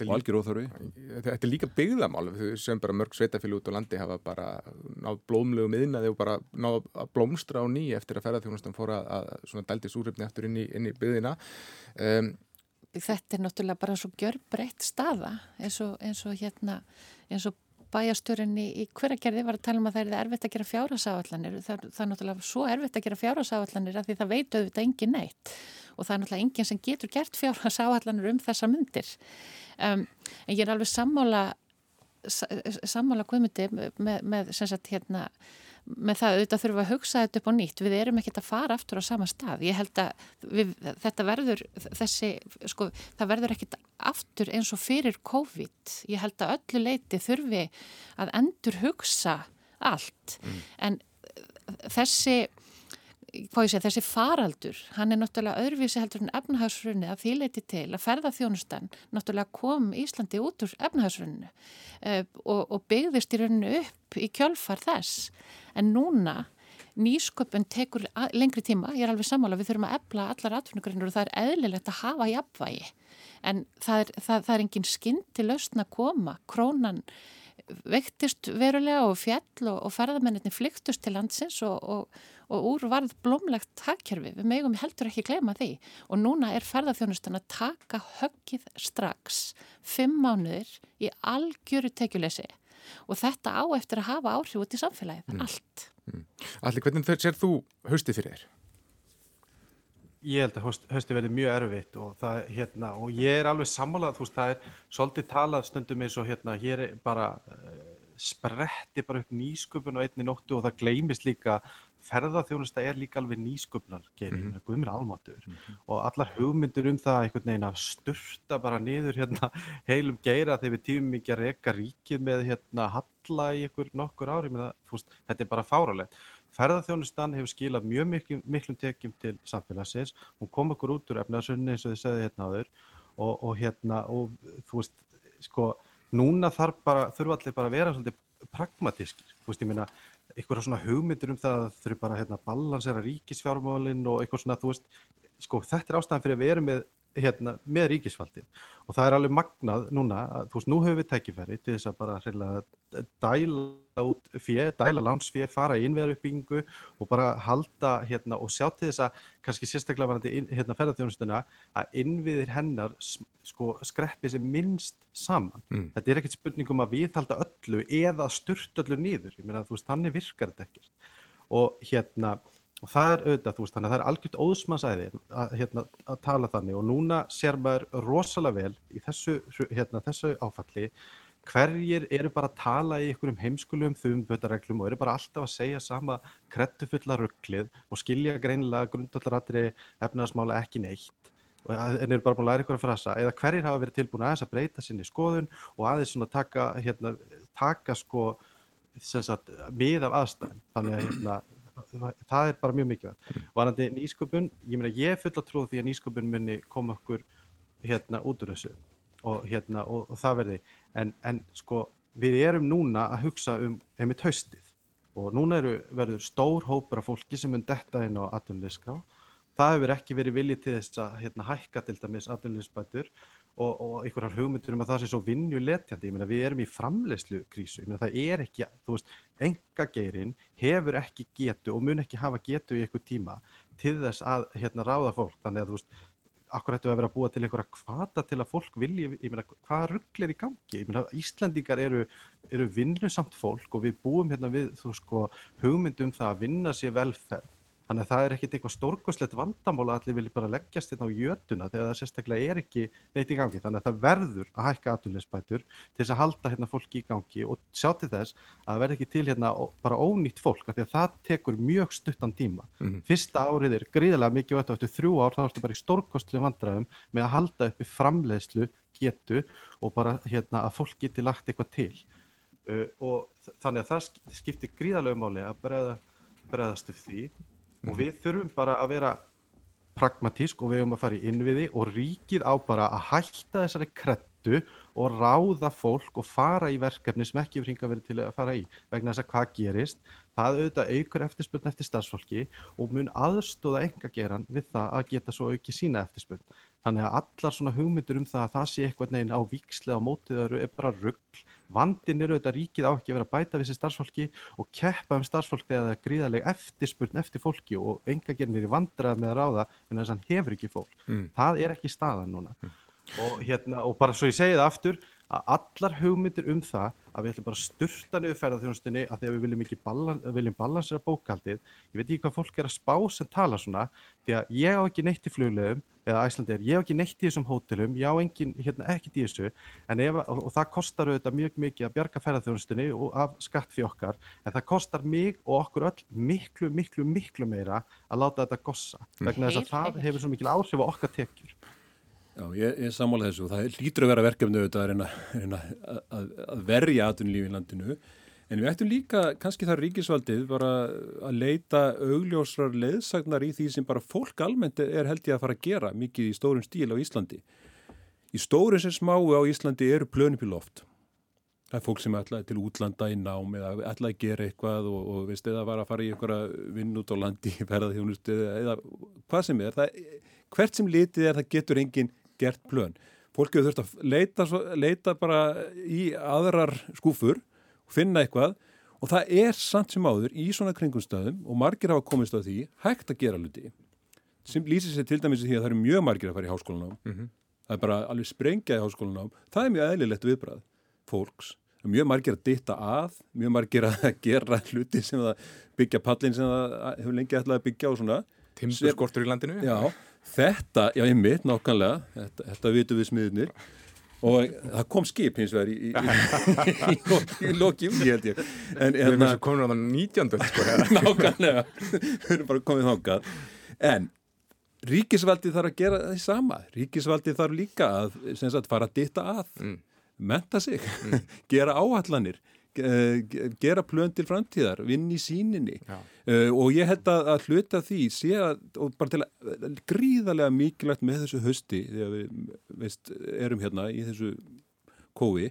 og algjör óþarfi. Þetta er líka byggðamál sem bara mörg sveitafél út á landi hafa bara náð blómlegu miðnaði og bara náð að blómstra á ný eftir að ferðarþjónustan fóra að svona dældi súröfni eftir inn í, inn í byggðina. Um, Þetta er náttúrulega bara svo gjör breytt staða eins og, eins og hérna eins og bæjastjórinni í hveragerði var að tala um að það er erfitt að gera fjárasáallanir það, það er náttúrulega svo erfitt að gera fjárasáallanir að því það veitu auðvitað engin neitt og það er náttúrulega enginn sem getur gert fjárasáallanir um þessa myndir um, en ég er alveg sammála sammála guðmyndi með, með sem sagt hérna með það auðvitað þurfum við að hugsa þetta upp á nýtt. Við erum ekkert að fara aftur á sama stað. Ég held að við, þetta verður þessi, sko, það verður ekkert aftur eins og fyrir COVID. Ég held að öllu leiti þurfi að endur hugsa allt. Mm. en þessi Segja, þessi faraldur, hann er náttúrulega öðruvísi heldur en efnahagsrunni að því leiti til að ferðarþjónustan náttúrulega kom Íslandi út úr efnahagsrunnu uh, og, og byggðist í rauninu upp í kjölfar þess. En núna nýsköpun tekur lengri tíma, ég er alveg sammála við þurfum að ebla allar atvinnugrinnur og það er eðlilegt að hafa í apvægi en það er, það, það er engin skinn til lausna að koma, krónan veiktist verulega og fjall og, og ferðamenninni flyktust til landsins og, og, og úr varð blómlegt hagkerfi. Við megum heldur ekki glema því og núna er ferðarþjónustan að taka höggið strax fimm mánuðir í algjöru tekjuleysi og þetta á eftir að hafa áhrif út í samfélagið, mm. allt. Mm. Allir, hvernig sér þú haustið fyrir þér? Ég held að höstu verði mjög erfitt og, það, hérna, og ég er alveg sammálað, þú veist, það er svolítið talað stundum eins og hérna, hér er bara uh, spretti bara upp nýsköpun og einni nóttu og það gleymist líka ferðarþjónusta er líka alveg nýsköpnar gerir, mm -hmm. guðmur almatur mm -hmm. og allar hugmyndur um það einhvern veginn að sturta bara niður hérna heilum geira þegar við tímum ekki að reyka ríkið með hérna halla í einhver nokkur ári með það, fúst, þetta er bara fáralegt ferðarþjónustan hefur skilað mjög miklum, miklum tekjum til samfélagsins. Hún kom okkur út úr efnaðsunni eins og þið segði hérna áður. Og, og hérna og þú veist sko núna þarf bara, þurfa allir bara að vera svolítið pragmatískir, þú veist ég meina eitthvað svona hugmyndir um það að þurfi bara hérna balansera ríkisfjármálinn og eitthvað svona, þú veist, sko þetta er ástæðan fyrir að erum með, hérna, með ríkisfaldin og það er alveg magnað núna, að, þú veist, nú höfum við tækifæri til þess að bara hreinlega dæla út fjö, dæla lánsfjö, fara í innverðuppbyggingu og bara halda hérna og sjá til þess að kannski sérstaklega varandi hérna ferðarþjónustuna að innviðir hennar sko skreppi sem minnst saman. Mm. Þetta er ekkert spurningum að viðhalda öllu eða sturt öllu nýður, ég meina þú veist, þannig virkar þetta ekkert og hérna og það er auðvitað, veist, þannig að það er algjört óðsmannsæði að, hérna, að tala þannig. Og núna sér maður rosalega vel í þessu, hérna, þessu áfalli. Hverjir eru bara að tala í einhverjum heimskulum þumbötareglum og eru bara alltaf að segja sama krettufulla rugglið og skilja greinilega grundallaratri efnaðasmála ekki neitt. En eru bara búin að læra ykkur að frasa. Eða hverjir hafa verið tilbúin aðeins að breyta sinni skoðun og aðeins svona taka, hérna, taka sko mið af aðstæðin þannig að hérna, það er bara mjög mikilvægt. Varandi nýsköpun, ég meina ég er full að trúða því að nýsköpun muni koma okkur hérna út úr þessu og, hérna, og, og það verði. En, en sko við erum núna að hugsa um heimitt haustið og núna eru, verður stór hópur af fólki sem mun detta inn á atvinnuleyskrá það hefur ekki verið viljið til þess að hérna, hækka til dæmis atvinnuleysbætur og, og einhverjar hugmyndur um að það sé svo vinnjuletjandi, ég meina við erum í framlegslu krísu, ég meina það er ekki, þú veist, engageirinn hefur ekki getu og mun ekki hafa getu í einhver tíma til þess að hérna ráða fólk, þannig að þú veist, akkur ættu að vera að búa til einhverja kvata til að fólk vilji, ég meina, hvaða ruggl er í gangi, ég meina, Íslandingar eru, eru vinnusamt fólk og við búum hérna við, þú sko, hugmyndum það að vinna sér velferð Þannig að það er ekkert eitthvað stórkoslegt vandamál að allir vilja bara leggjast hérna á jötuna þegar það sérstaklega er ekki neitt í gangi. Þannig að það verður að hækka aðtunleysbætur til þess að halda hérna fólki í gangi og sjá til þess að það verður ekki til hérna bara ónýtt fólk af því að það tekur mjög stuttan tíma. Mm -hmm. Fyrsta árið er gríðilega mikið og eftir þrjú ár þá ertu bara í stórkostlega vandræðum með að halda uppi framleiðslu getu og bara hérna að fólk geti lagt eitthvað til. Uh, því og við þurfum bara að vera pragmatísk og við höfum að fara í innviði og ríkið á bara að hætta þessari krettu og ráða fólk og fara í verkefni sem ekki fringa verið til að fara í vegna þess að hvað gerist, það auðvitað aukur eftirspurn eftir starfsfólki og mun aðstóða enga geran við það að geta svo auki sína eftirspurn. Þannig að allar svona hugmyndur um það að það sé eitthvað neginn á vikslega á mótið öru er bara ruggl Vandin eru auðvitað ríkið á ekki að vera að bæta við þessi starfsfólki og keppa um starfsfólk þegar það er gríðarlega eftirspurn eftir fólki og enga gernir í vandrað með að ráða en þess að hann hefur ekki fólk. Mm. Það er ekki staðan núna. Mm. Og, hérna, og bara svo ég segi það aftur að allar hugmyndir um það að við ætlum bara að sturta niður ferðarþjónustinni að því að við viljum ekki balan, viljum balansera bókaldið. Ég veit ekki hvað fólk er að spá sem tala svona því að ég á ekki neitt í fluglegum eða Æslandir, ég á ekki neitt í þessum hótelum, ég á engin, hérna, ekkert í þessu ef, og, og það kostar auðvitað mjög mikið að bjarga ferðarþjónustinni og af skatt fyrir okkar en það kostar mig og okkur öll miklu, miklu, miklu meira að láta þetta gossa vegna þess að það hefur svo mikil áhrif á okkar tekjur. Já, ég, ég samála þessu og það lítur að vera verkefni auðvitað að að, að, að verja aðunlífi í landinu en við ættum líka, kannski þar ríkisvaldið bara að leita augljósrar leðsagnar í því sem bara fólk almennt er held ég að fara að gera mikið í stórum stíl á Íslandi. Í stórum sem smáu á Íslandi eru plönupíloft. Það er fólk sem ætlaði til útlanda í nám eða ætlaði að gera eitthvað og, og veist, eða var að fara í einhverja vinn út á landi ferðarþjónustu eða hvað sem er. Það, hvert sem litið er það getur enginn gert plön. Fólk hefur þurft að leita, leita bara í aðrar skúfur finna eitthvað. Og það er samt sem áður í svona kringumstöðum og margir hafa komist á því hægt að gera luti sem lýsir sér til dæmis því að það eru mjög margir að fara í háskólanám. Mm -hmm. það er bara alveg sprengja í háskólanám. Það er mjög eðlilegt viðbrað fólks. Mjög margir að ditta að mjög margir að gera hluti sem það byggja pallin sem það hefur lengi ætlað að byggja og svona Timburskortur í landinu. Já Þetta, já ég mitt nákvæmlega, þetta, þetta vitum við smiðunir, og það kom skip hins vegar í, í, í, í loki um því held ég. En, Við erum eins og komin á það 19. sko Nákvæmlega, við erum bara komið þákað en ríkisvaldi þarf að gera það sama. Ríkisvaldi þarf líka að sagt, fara að ditta að mm. menta sig, mm. gera áallanir gera plön til framtíðar, vinn í síninni uh, og ég held að, að hluta því sé að, og bara til að gríðarlega mikilvægt með þessu hösti þegar við veist, erum hérna í þessu kói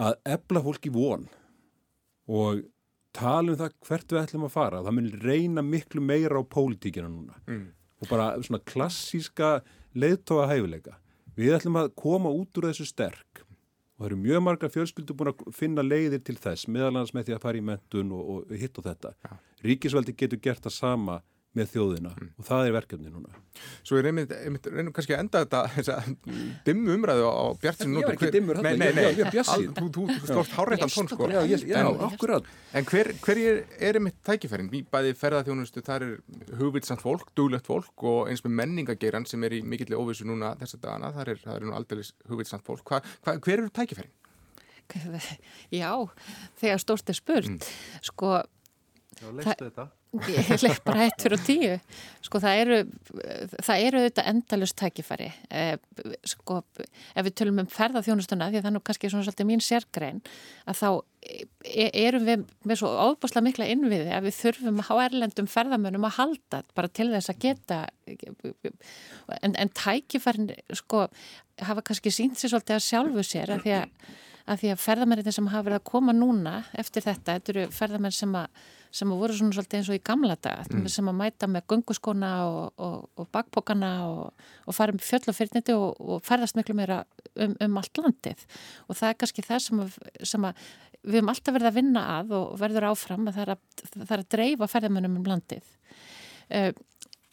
að ebla fólki von og tala um það hvert við ætlum að fara. Það mun reyna miklu meira á pólitíkina núna. Mm. og bara svona klassíska leiðtóa hæfileika. Við ætlum að koma út úr þessu sterk og það eru mjög marga fjölskyldu búin að finna leiðir til þess meðal annars með því að fara í mentun og, og hitt og þetta. Ja. Ríkisveldi getur gert það sama með þjóðina mm. og það er verkefni núna. Svo ég reynir, reynir kannski að enda þetta þessa dimmu umræðu á Bjartsin Ég er ekki dimmur, nei, nei, nei, ég er Bjartsin. Þú slóst hárættan tón sko. Já, ég, já, akkurat. En hver, hver er, er einmitt tækifærin? Bæði ferðarþjónustu, þar er hugvitsamt fólk, duglegt fólk og eins með menningageiran sem er í mikilli óvissu núna þessa dagana, þar er, er nú aldrei hugvitsamt fólk. Hva, hva, hver eru tækifærin? Já, þegar stórt er spurt, mm. sko Já, leistu þetta. Ég leik bara hættur og tíu. Sko það eru, það eru auðvitað endalust tækifæri. Eh, sko ef við tölum um ferðarþjónustuna, því að það er nú kannski svona svolítið mín sérgrein, að þá e erum við með svo óbúslega mikla innviði að við þurfum að há erlendum ferðarmönum að halda bara til þess að geta en, en tækifærin sko hafa kannski sínt sér svolítið að sjálfu sér að því að að að ferðarmennir sem hafa verið að koma núna eftir þetta, þetta eru ferðarmenn sem að sem voru svona svolítið eins og í gamla dag mm. sem að mæta með gunguskona og, og, og bakpokana og, og fara um fjöll og fyrirniti og ferðast miklu meira um, um allt landið og það er kannski það sem að, sem að við höfum alltaf verið að vinna að og verður áfram að það er að, það er að dreifa ferðarmennum um landið uh,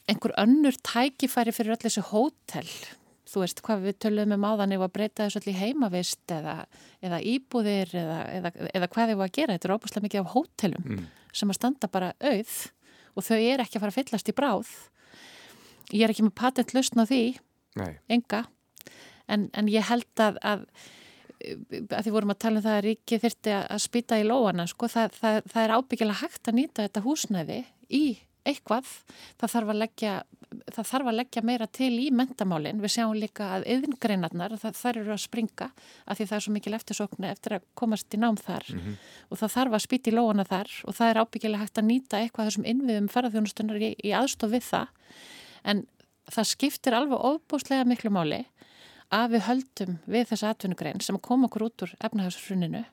einhver önnur tækifæri fyrir öll þessi hótel þú veist hvað við töluðum um áðan ef að breyta þessu allir heimavist eða, eða íbúðir eða, eða, eða hvað þau var að gera, þetta er óbúslega mikið af hótelum mm. Sem að standa bara auð og þau er ekki að fara að fyllast í bráð. Ég er ekki með patent lausn á því Nei. enga. En, en ég held að, að að því vorum að tala um það að ríki þurfti að spýta í lóana sko, það, það, það er ábyggilega hægt að nýta þetta húsnæði í eitthvað, það þarf að leggja það þarf að leggja meira til í mentamálinn, við sjáum líka að yðingreinarnar, það eru að springa af því það er svo mikil eftirsóknu eftir að komast í nám þar. Mm -hmm. og það þarf að spýti í lóana þar og það er ábyggilega hægt að nýta eitthvað þessum innviðum ferðarþjónustunnar í, í aðstof við það. En það skiptir alveg óbúslega miklu máli að við höldum við þessa atvinnugrein sem kom okkur út úr efnahagsfruninu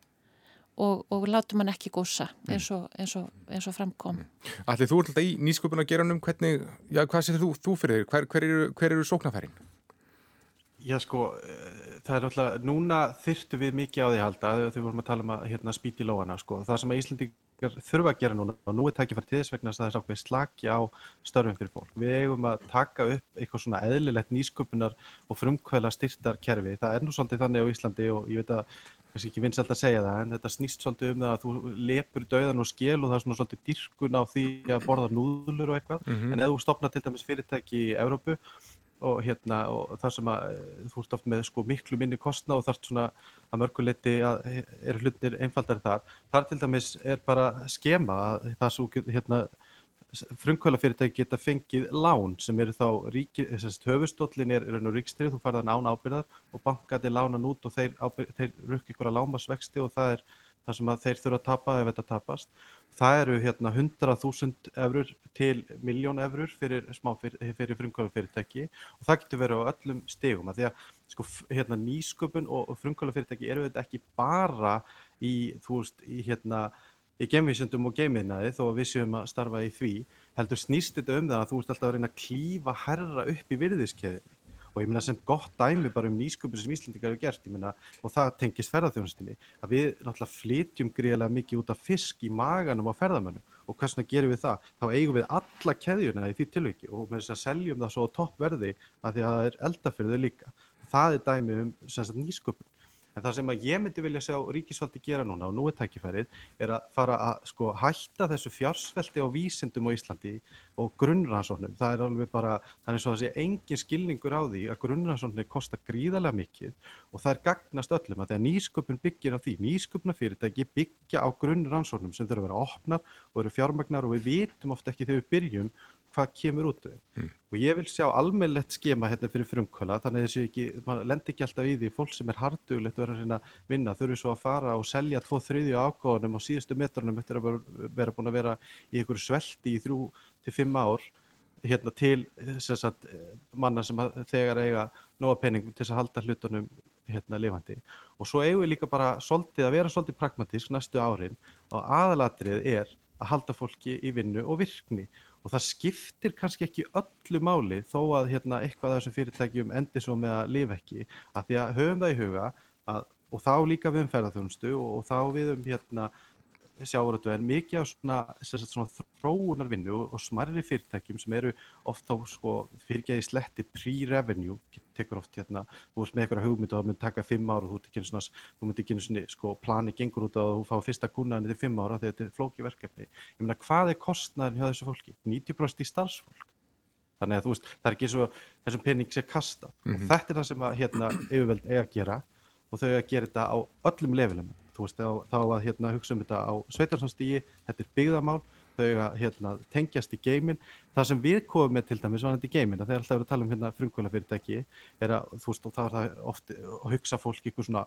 og, og látum hann ekki gósa eins og, eins og, eins og framkom Allir þú ert alltaf í nýsköpun að gera um hvernig, já hvað sér þú, þú fyrir? Þér hver, hver eru, eru sóknarfærin? Já sko, eh, það er alltaf núna þyrtu við mikið á því halda þegar við vorum að tala um að hérna, spýti lóana sko. það sem að Íslandingar þurfa að gera núna og nú er takkifært til þess vegna að það er sákveð slaki á störfum fyrir fólk. Við eigum að taka upp eitthvað svona eðlilegt nýsköpunar og frumkvæla styrtar kerfi, það er nú svolítið þannig á Íslandi og ég veit að kannski ekki vinsalt að segja það, en þetta snýst svolítið um það að þú lepur döðan og skil og það er svona svolítið dyrkun á því að borða núðlur og eitthvað, mm -hmm. en ef þú stopnar til dæmis fyrirtæki í Európu og hérna, og það sem að eh, þú ert oft með sko miklu minni kostna og þarf svona að mörguleiti að er hlutinir einfaldar þar, þar til dæmis er bara skema að það svo hérna frumkvælafyrirtæki geta fengið lán sem eru þá höfustóllin er ríkstrið, þú farðan án ábyrðar og bankati lánan út og þeir, þeir rukki ykkur að lámasvexti og það er það sem þeir þurfa að tapa ef þetta tapast. Það eru hérna 100.000 eurur til miljón eurur fyrir, fyrir frumkvælafyrirtæki og það getur verið á öllum stegum því að sko, hérna, nýsköpun og frumkvælafyrirtæki eru þetta ekki bara í, þú veist, í hérna í gemvísundum og gemiðnaði þó að við séum að starfa í því heldur snýst þetta um það að þú ert alltaf að reyna að klífa herra upp í virðiskeðinni og ég minna sem gott dæmi bara um nýsköpun sem Íslandingar hefur gert minna, og það tengist ferðarþjónustinni að við náttúrulega flytjum greiðlega mikið út af fisk í maganum á ferðarmönnum og hversuna gerum við það? Þá eigum við alla keðjuna í því tilviki og með þess að seljum það svo á toppverði að því að það er eldafyrðu líka. Það er dæmi um nýsköpun En það sem að ég myndi vilja sjá ríkisvaldi gera núna og nú er tækifærið er að fara að sko hætta þessu fjársveldi á vísindum á Íslandi og grunnrannsóknum, það er alveg bara það er svo að sé engin skilningur á því að grunnrannsóknir kostar gríðarlega mikið og það er gagnast öllum að þegar nýsköpun byggir á því, nýsköpunafyrirtæki byggja á grunnrannsóknum sem þurfa að vera opnar og eru fjármagnar og við vitum ofta ekki þegar við byrjum hvað kemur út mm. og ég vil sjá almennlegt skema hérna fyrir frumkvöla þannig að þessi ekki, maður lendir ekki alltaf í því fólk sem er hardugilegt að vera að vinna þurfi svo að fara og selja tvo þriðju ágáðunum á síðustu metrunum eftir að vera búin að vera í einhverju svelti í þrjú til fimm ár hérna til sagt, manna sem þegar eiga nóga penning til að halda hlutunum hérna lifandi. Og svo eigum við líka bara svolítið að vera svolítið pragmatísk næstu árin og aðalatrið er að halda fólki í vinnu og virkni og það skiptir kannski ekki öllu máli þó að hérna, eitthvað af þessum fyrirtækjum endur svo með að lifa ekki. Að því að höfum það í huga að, og þá líka við um ferðarþjónustu og, og þá við um hérna, sjáurötu en mikið á svona, svona þróunarvinnu og smarri fyrirtækjum sem eru oft á sko, fyrirgeði sletti pre-revenue, tekur oft hérna, þú veist með eitthvað hugmynd og það mun taka fimm ára og þú tekir svona, þú mun ekki svona sko, plani gengur út að þú fá fyrsta kunnaðin til fimm ára þegar þetta er flóki verkefni. Ég meina hvað er kostnæðin hjá þessu fólki? 90% í starfsfólk. Þannig að þú veist, það er ekki svo þessum pening sé kasta mm -hmm. og þetta er það sem að hérna yfirveld eiga að gera og þau eiga að gera þetta á öllum levelum þú veist, þá, þá að hérna, hugsa um þetta á sveitarsánstígi, þetta er byggðamál, þau að hérna, tengjast í geimin. Það sem við komum með til dæmis vanandi í geimin, er alltaf verið að tala um hérna frumkvölafyrirtæki, er að þú veist, og það er það ofti að hugsa fólk ykkur svona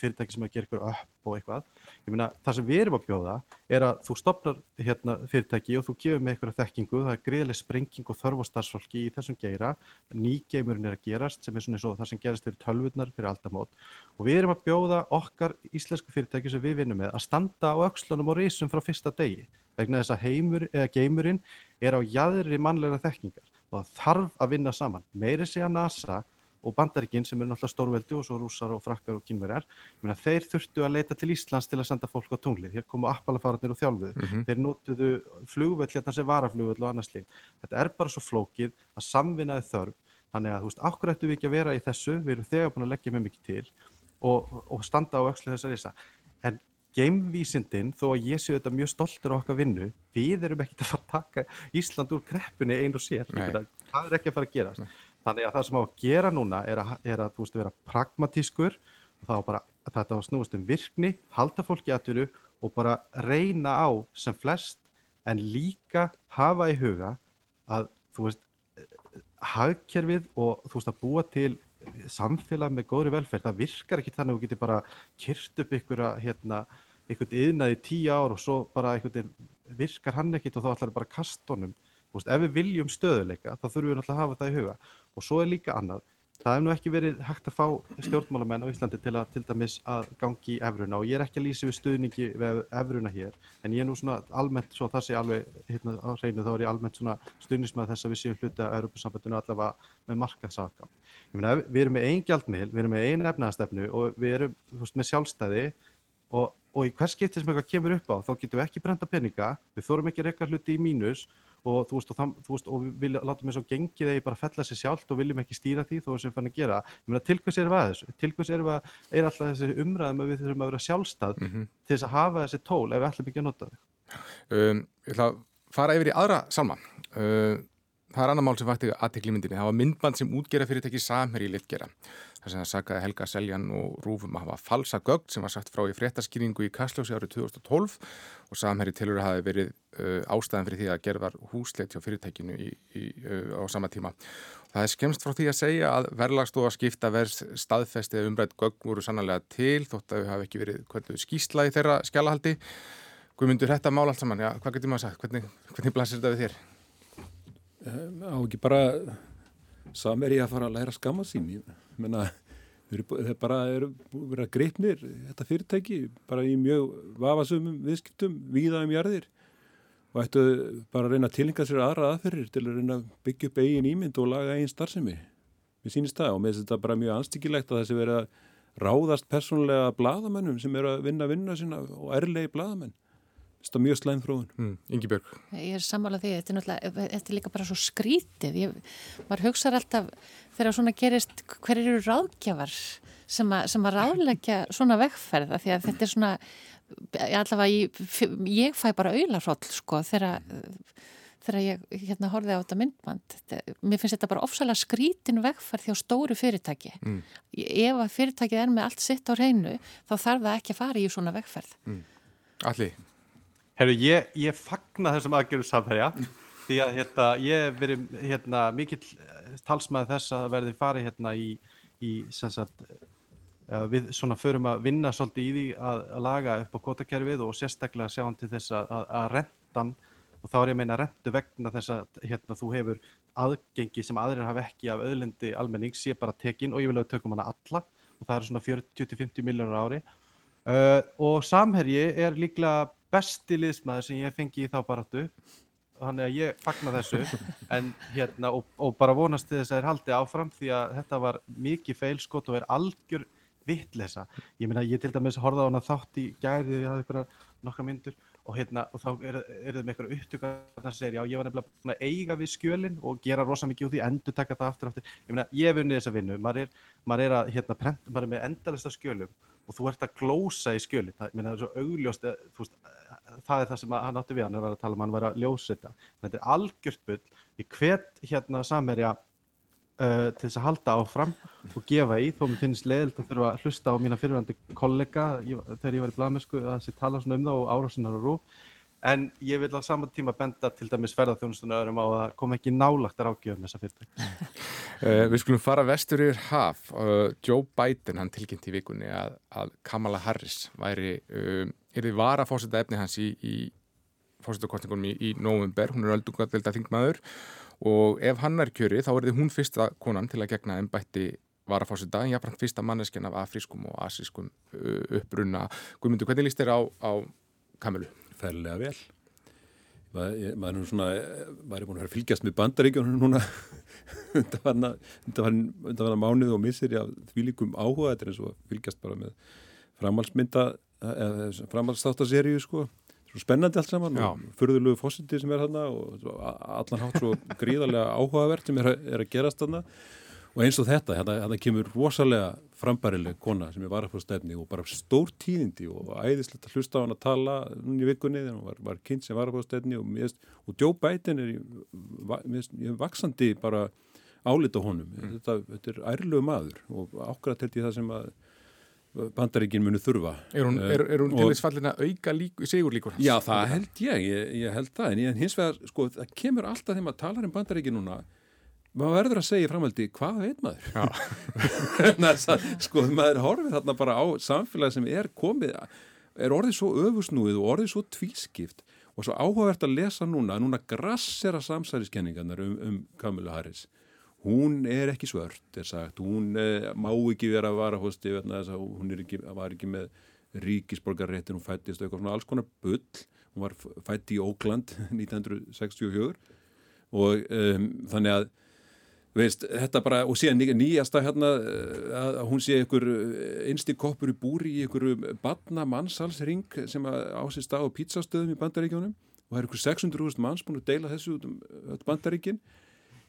fyrirtæki sem að gera ykkur upp og eitthvað. Ég meina, það sem við erum að bjóða er að þú stopnar hérna fyrirtæki og þú gefur með ykkur að þekkingu, það er greiðileg sprenging og þörf á starfsfólki í þessum geira, nýgeimurinn er að gerast sem er svona eins og það sem gerast fyrir tölvurnar fyrir aldamót og við erum að bjóða okkar íslensku fyrirtæki sem við vinnum með að standa á aukslunum og reysum frá fyrsta degi vegna þess að heimur eða geimurinn er á jæðri mannlega þekkingar og það þarf að vinna saman. Meiri segja NASA og bandaríkinn sem eru náttúrulega stórveldi og svo rúsar og frakkar og kynverjar, þeir þurftu að leita til Íslands til að senda fólk á tunglið. Hér komu appalafararnir og þjálfuðu. Mm -hmm. Þeir nótuðu flugvöld hérna sem varaflugvöld og annars líkt. Þetta er bara svo flókið að samvinnaði þörf. Þannig að þú veist, ákveð ættu við ekki að vera í þessu, við erum þegar búin að leggja mjög mikið til og, og standa á aukslu þessar ísa. En geimvísindin, þó að ég séu þetta mjög stoltur á okkar vinnu, við erum ekkert að fara að taka Ísland úr kreppunni einn og sér, það er ekki að fara að gerast. Nei. Þannig að það sem á að gera núna er að, er að þú veist, vera pragmatískur og þá bara að þetta á snúast um virkni, halda fólki aðtöru og bara reyna á sem flest en líka hafa í huga að þú veist, hagkerfið og þú veist að búa til samfélag með góðri velferð, það virkar ekki þannig að þú getur bara kyrt upp ykkur að hérna einhvern yðnaði tíu ár og svo bara einhvern virkar hann ekkit og þá ætlar það bara að kasta honum. Veist, ef við viljum stöðuleika þá þurfum við náttúrulega að hafa það í huga og svo er líka annað. Það hef nú ekki verið hægt að fá stjórnmálamenn á Íslandi til að til dæmis að gangi í efruna og ég er ekki að lýsa við stuðningi við efruna hér en ég er nú svona almennt svo það sé alveg hérna á hreinu þá er ég almennt svona stuðnismað þess að við séum hluti að Europasambandinu allavega með markaðsaka. Við erum með einn gjaldmiðl, við erum með einn efnaðastefnu og við erum veist, með sjálfstæði og og í hvers skipti sem eitthvað kemur upp á þá getum við ekki brenda peninga, við þórum ekki að rekka hluti í mínus og þú veist og, það, þú veist, og við látum eins og gengið eða bara fella sér sjálft og viljum ekki stýra því þó sem fann að gera. Ég meina til hvers erum við að þessu? Til hvers erum við að, er alltaf þessi umræðum að við þurfum að vera sjálfstað mm -hmm. til þess að hafa þessi tól ef við ætlum ekki að nota þau? Um, ég ætla að fara yfir í aðra salma. Uh, það er annar mál sem vakti aðtekli myndinni. Það var myndband sem útgera fyrirtæki Samherji litgera þar sem það sagaði Helga Seljan og Rúfum að hafa falsa gögn sem var sagt frá í fréttaskýringu í Kastljósi árið 2012 og samherri tilur hafi verið uh, ástæðan fyrir því að gerðar húsleit hjá fyrirtækinu í, í, uh, á sama tíma. Það er skemst frá því að segja að verðlagstofa skipta verðs staðfesti eða umrætt gögn voru sannlega til þótt að þau hafi ekki verið hvernig skýsla í þeirra skjálahaldi. Hvað myndur þetta mál allt saman? Já, hvað getur maður að sagja? Hvernig, hvernig blasir þetta við þér? Á ekki bara samherri að fara að læra skamma sín í það menna þeir bara eru verið að greitnir þetta fyrirtæki bara í mjög vafasumum viðskiptum víða um jarðir. Og ættu bara að reyna að tilhinga sér aðra aðferðir til að reyna að byggja upp eigin ímynd og laga eigin starfsemi. Við sínist það og með þetta bara mjög anstíkilegt að þessi verið að ráðast persónulega bladamennum sem eru að vinna vinna sína og erlegi bladamenn Þetta er mjög slæm þróun. Mm, Ingi Björg. Ég er sammálað því, þetta er náttúrulega, þetta er líka bara svo skrítið. Ég, maður hugsaður alltaf þegar svona gerist, hver eru ráðgjafar sem, a, sem að ráðleggja svona vegferða því að þetta er svona, allavega ég, ég fæ bara auðlarhóll sko þegar þegar ég hérna horfið á þetta myndband. Mér finnst þetta bara ofsalega skrítin vegferð þjá stóru fyrirtæki. Mm. Ef að fyrirtækið er með allt sitt á reynu, þá þarf það ekki að fara í svona vegferð. Mm. Alli? Herru, ég, ég fagna þessum aðgjörðu samferja því að hérna, ég hef verið hérna, mikill talsmaði þess að verði farið hérna í, í sagt, við svona förum að vinna svolítið í því að, að laga upp á kvotakerfið og sérstaklega sjáum til þess að, að, að rentan og þá er ég að meina rentu vegna þess að hérna, þú hefur aðgengi sem aðrir hafa ekki af öðlendi almenning sé bara tekinn og ég vil auðvitað tökum hana alla og það eru svona 40-50 miljónur ári. Uh, og Samherji er líklega besti liðsmaður sem ég fengi í þá baráttu þannig að ég fagna þessu en hérna og, og bara vonast til þess að það er haldið áfram því að þetta var mikið feilskot og er algjör vittlesa. Ég meina ég til dæmis horfaði á hana þátt í þegar ég hafði ykkur nokkra myndur og hérna og þá er, er með eitthvað upptökk að það segir já ég var nefnilega að eiga við skjölinn og gera rosa mikið út í endur taka það aftur aftur. Ég meina ég hef unnið þessa vinnu, maður er, maður er að hérna prent, maður er með endalista skjölum og þú ert að glósa í skjölinn, það, það er svo augljóst, veist, það er það sem hann átti við, hann var að tala um hann var að ljósa þetta, þetta er algjört bull, ég hvet hérna samverja uh, til þess að halda áfram og gefa í, þó mér finnst leiðilt að þurfa að hlusta á mína fyrirvændi kollega ég, þegar ég var í bladmesku að þessi tala svona um það og árásunar og rú, en ég vil á saman tíma benda til dæmis ferðarþjónustunum öðrum á að koma ekki nálagt að rákjöfum þessa fyrirtæk. Uh, við skulum fara vestur yfir haf. Uh, Joe Biden, hann tilkynnt í vikunni að, að Kamala Harris væri, uh, er þið var að fórseta efni hans í, í fórsetakostningunum í, í november, hún er öldungadelda þingmaður og ef hann er kjöri þá er þið hún fyrsta konan til að gegna en bætti var að fórseta, en jáfnframt fyrsta manneskjan af afrískum og asískum uppbrunna. Guðmundur, hvernig líst þér á, á Kamilu? Færlega vel. Maður er svona, maður er búin að fylgjast með bandaríkjónum núna undan var að mánuð og missir því líkum áhuga, þetta er eins og fylgjast bara með framhalsmynda framhalsþáttaseríu sko svo spennandi allt saman Já. og förðulegu fósiti sem er hérna og allan hátt svo gríðarlega áhugavert sem er er að gerast hérna og eins og þetta, hérna, hérna kemur rosalega frambærileg kona sem er varafórstæfni og bara stór tíðindi og æðislegt að hlusta á hann að tala núni í vikunni þegar hann var, var kynnt sem varafórstæfni og, og Biden er mjög vaksandi bara álita honum mm. þetta, þetta er ærlegu maður og ákvæða til því það sem að bandaríkin munu þurfa. Er hún, er, er hún til þess fallin að auka lík, sigur líkur? Já, það held ég, ég, ég held það, en ég, hins vegar, sko, það kemur alltaf þegar maður talar um bandaríkin núna, maður verður að segja framhaldi, hvað veit maður? sko, maður horfið þarna bara á samfélagi sem er komið, er orðið svo öfusnúið og orðið svo tvískipt og svo áhugavert að lesa núna, núna grassera samsæriskenningarnar um, um Kamila Harris hún er ekki svört, er sagt, hún eh, má ekki vera að vara hosti hún ekki, var ekki með ríkisborgarréttin, hún fættist eitthvað svona alls konar bull, hún var fætt í Ókland 1964 og um, þannig að veist, þetta bara, og síðan nýjasta hérna eh, að hún sé einhver eh, einsti koppur í búri í einhverju badna mannsalsring sem ásist á pítsastöðum í bandaríkjónum og það er einhver 600.000 manns búin að deila þessu út um bandaríkinn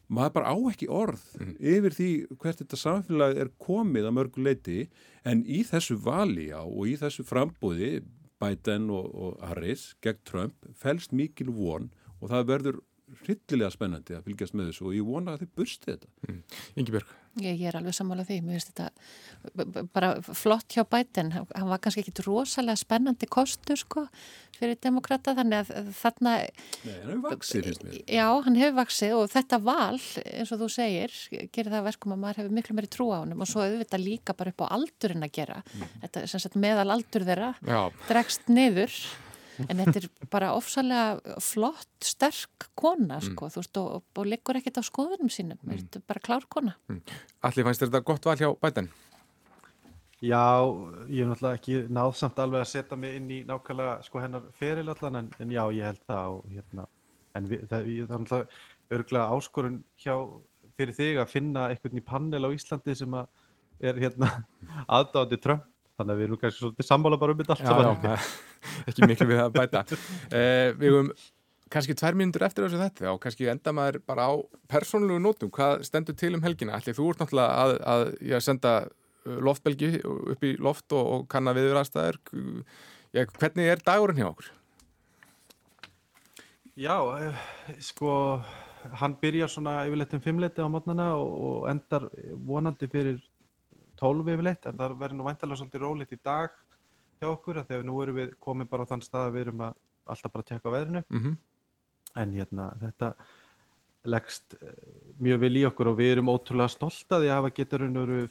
maður bara á ekki orð mm. yfir því hvert þetta samfélag er komið að mörgu leiti en í þessu vali á og í þessu frambúði Biden og, og Harris gegn Trump fælst mikil von og það verður rillilega spennandi að fylgjast með þessu og ég vona að þið bursti þetta. Mm. Ingi Björg. Ég, ég er alveg sammálað því, mér finnst þetta bara flott hjá bæten, hann var kannski ekki rosalega spennandi kostur sko fyrir demokrata þannig að þarna... Nei, hann hefur vaksið finnst mér. Já, hann hefur vaksið og þetta val, eins og þú segir, gerir það verkum að maður hefur miklu meiri trú á hann og svo auðvitað líka bara upp á aldurinn að gera. Mm. Þetta er sem sagt meðal aldur þeirra, Já. dregst niður en þetta er bara ofsalega flott, sterk kona mm. sko, mm. veist, og, og liggur ekkert á skoðunum sínum, mm. þetta er bara klár kona mm. Allir fannst þetta gott val hjá bæten? Já, ég hef náttúrulega ekki náðsamt alveg að setja mig inn í nákvæmlega sko hennar feril allan en, en já, ég held það og hérna en við, það, það er náttúrulega örglega áskorun hjá fyrir þig að finna einhvern í panel á Íslandi sem að er hérna aðdáðandi Trump þannig að við erum kannski svolítið sammála bara um þetta allt saman. ekki miklu við að bæta. Eh, við höfum kannski tvær mínútur eftir þessu þetta og kannski enda maður bara á persónulegu nótum. Hvað stendur til um helgina? Allir þú ert náttúrulega að, að, að senda uh, loftbelgi upp í loft og, og kanna viður aðstæður hvernig er dagurinn hjá okkur? Já, eh, sko, hann byrjar svona yfirleitt um fimmleiti á mótnana og, og endar vonandi fyrir tólf yfirleitt, en það verður nú væntalega svolítið rólitt í dag hjá okkur, þegar nú erum við komið bara á þann stað að við erum að alltaf bara að tekka á veðrinu, Mm -hmm. en hérna, þetta leggst eh, mjög vel í okkur og við erum ótrúlega stolt að að hafa getur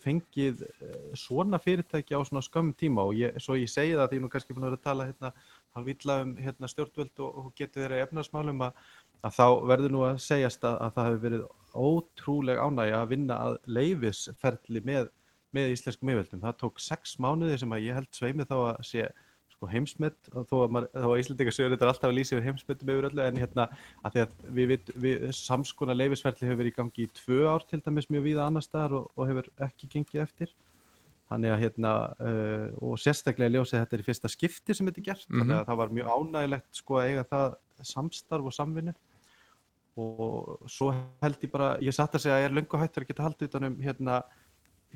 fengið eh, svona fyrirtæki á svona skömmum tíma og ég, svo ég segi það því nú kannski búin að vera að tala hérna halvvilla um hérna, stjórnvöld og, og getur þeirra efnarsmálum að, að þá verður nú að segjast að, að það hefur verið ótrúleg ánægja að vinna að leifisferli með, með íslenskum yfirvöldum. Það tók sex mánuði sem að ég held sveimið þá að sé sko heimsmynd þó að, maður, þó að Íslandingar sögur þetta alltaf að lýsa yfir heimsmyndum yfir öllu en hérna að því að við, við, við samskona leifisferli hefur verið í gangi í tvö ár til dæmis mjög víða annar staðar og, og hefur ekki gengið eftir þannig að hérna uh, og sérstaklega ljósið þetta er í fyrsta skipti sem þetta er gert, Mhm. þannig að það var mjög ánægilegt sko að eiga það samstarf og samvinnu og svo held ég bara, ég satt að segja að ég er löngu hættur að geta haldið utanum hérna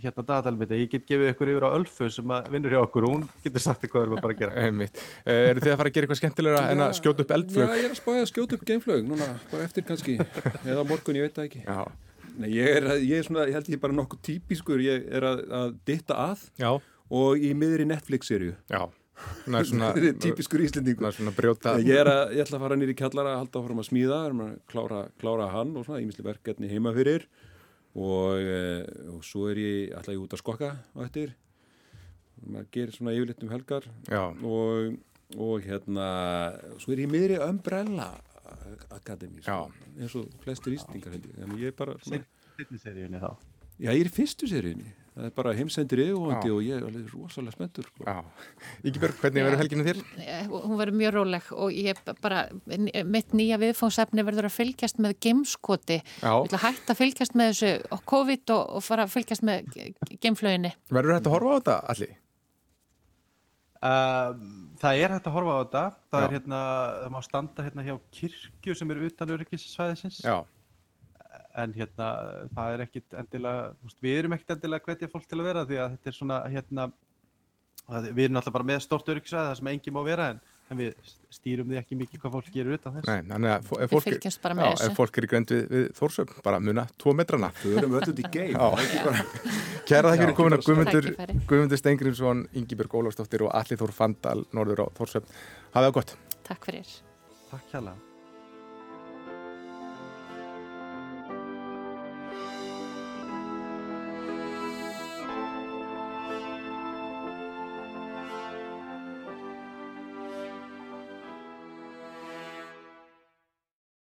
hérna dagatalmiti, ég get gefið ykkur yfir á Ölfu sem að vinnur hjá okkur og hún getur sagt hvað við erum að bara að gera. Einmitt. Uh, eru þið að fara að gera eitthvað skemmtilegra en að skjóta upp eldflög? Já, ég er að spája að skjóta upp geimflög, núna, bara eftir kannski, eða morgun, ég veit það ekki. Já. Nei, ég er, ég er svona, ég held ég bara nokkuð típiskur, ég er að, að ditta að Já. og í miðri Netflix-serju. Já. Típiskur íslendingur. Ég er að, ég ætla að fara nýri kjallara að halda áfram að smíða, klára, klára hann og svona, ímisli verkefni heima fyrir og, e, og svo er ég, ætla ég út að skokka á eftir. Maður gerir svona yfirleitt um helgar og, og hérna, svo er ég miðri Umbrella Akademi, sko, eins og flestir held ég. Er bara svona, Seinni seríunni þá. já, ég er í fyrstu seríunni. Það er bara heimsendir yfirvóndi Já. og ég er alveg rosalega spenntur. Sko. Já. Ígibjörg, hvernig verður helginu þér? Eh, Hún verður mjög róleg og ég bara, mitt nýja viðfóngsefni verður að fylgjast með gameskoti. Já. Ég ætla að hætta að fylgjast með þessu og COVID og, og fara að fylgjast með gameflöginni. Verður þetta að horfa á þetta allir? Um, það er hægt að horfa á þetta, það Já. er hérna, það má standa hérna hjá kirkju sem eru utan öryggissvæðisins, Já. En hérna það er ekkit endilega, þú veist, við erum ekkit endilega hvetja fólk til að vera því að þetta er svona hérna, það- við erum alltaf bara með stort öryggissvæði það sem engin má vera en, en við stýrum því ekki mikið hvað fólk gerir utan þess. Nei, þannig að ef fólk, fylgjast bara með já, ef fólk er í grönd við, við Þórsöp, bara muna tvo metrana. Þau erum öll út í geim. Það er Kæra þakk fyrir komin að Guðmundur. Guðmundur Steingrímsson, Ingibjörg Ólafsdóttir og Alli Þór Fandal, Norður á Þórsöp. Hafið það gott. Takk fyrir. Takk hjá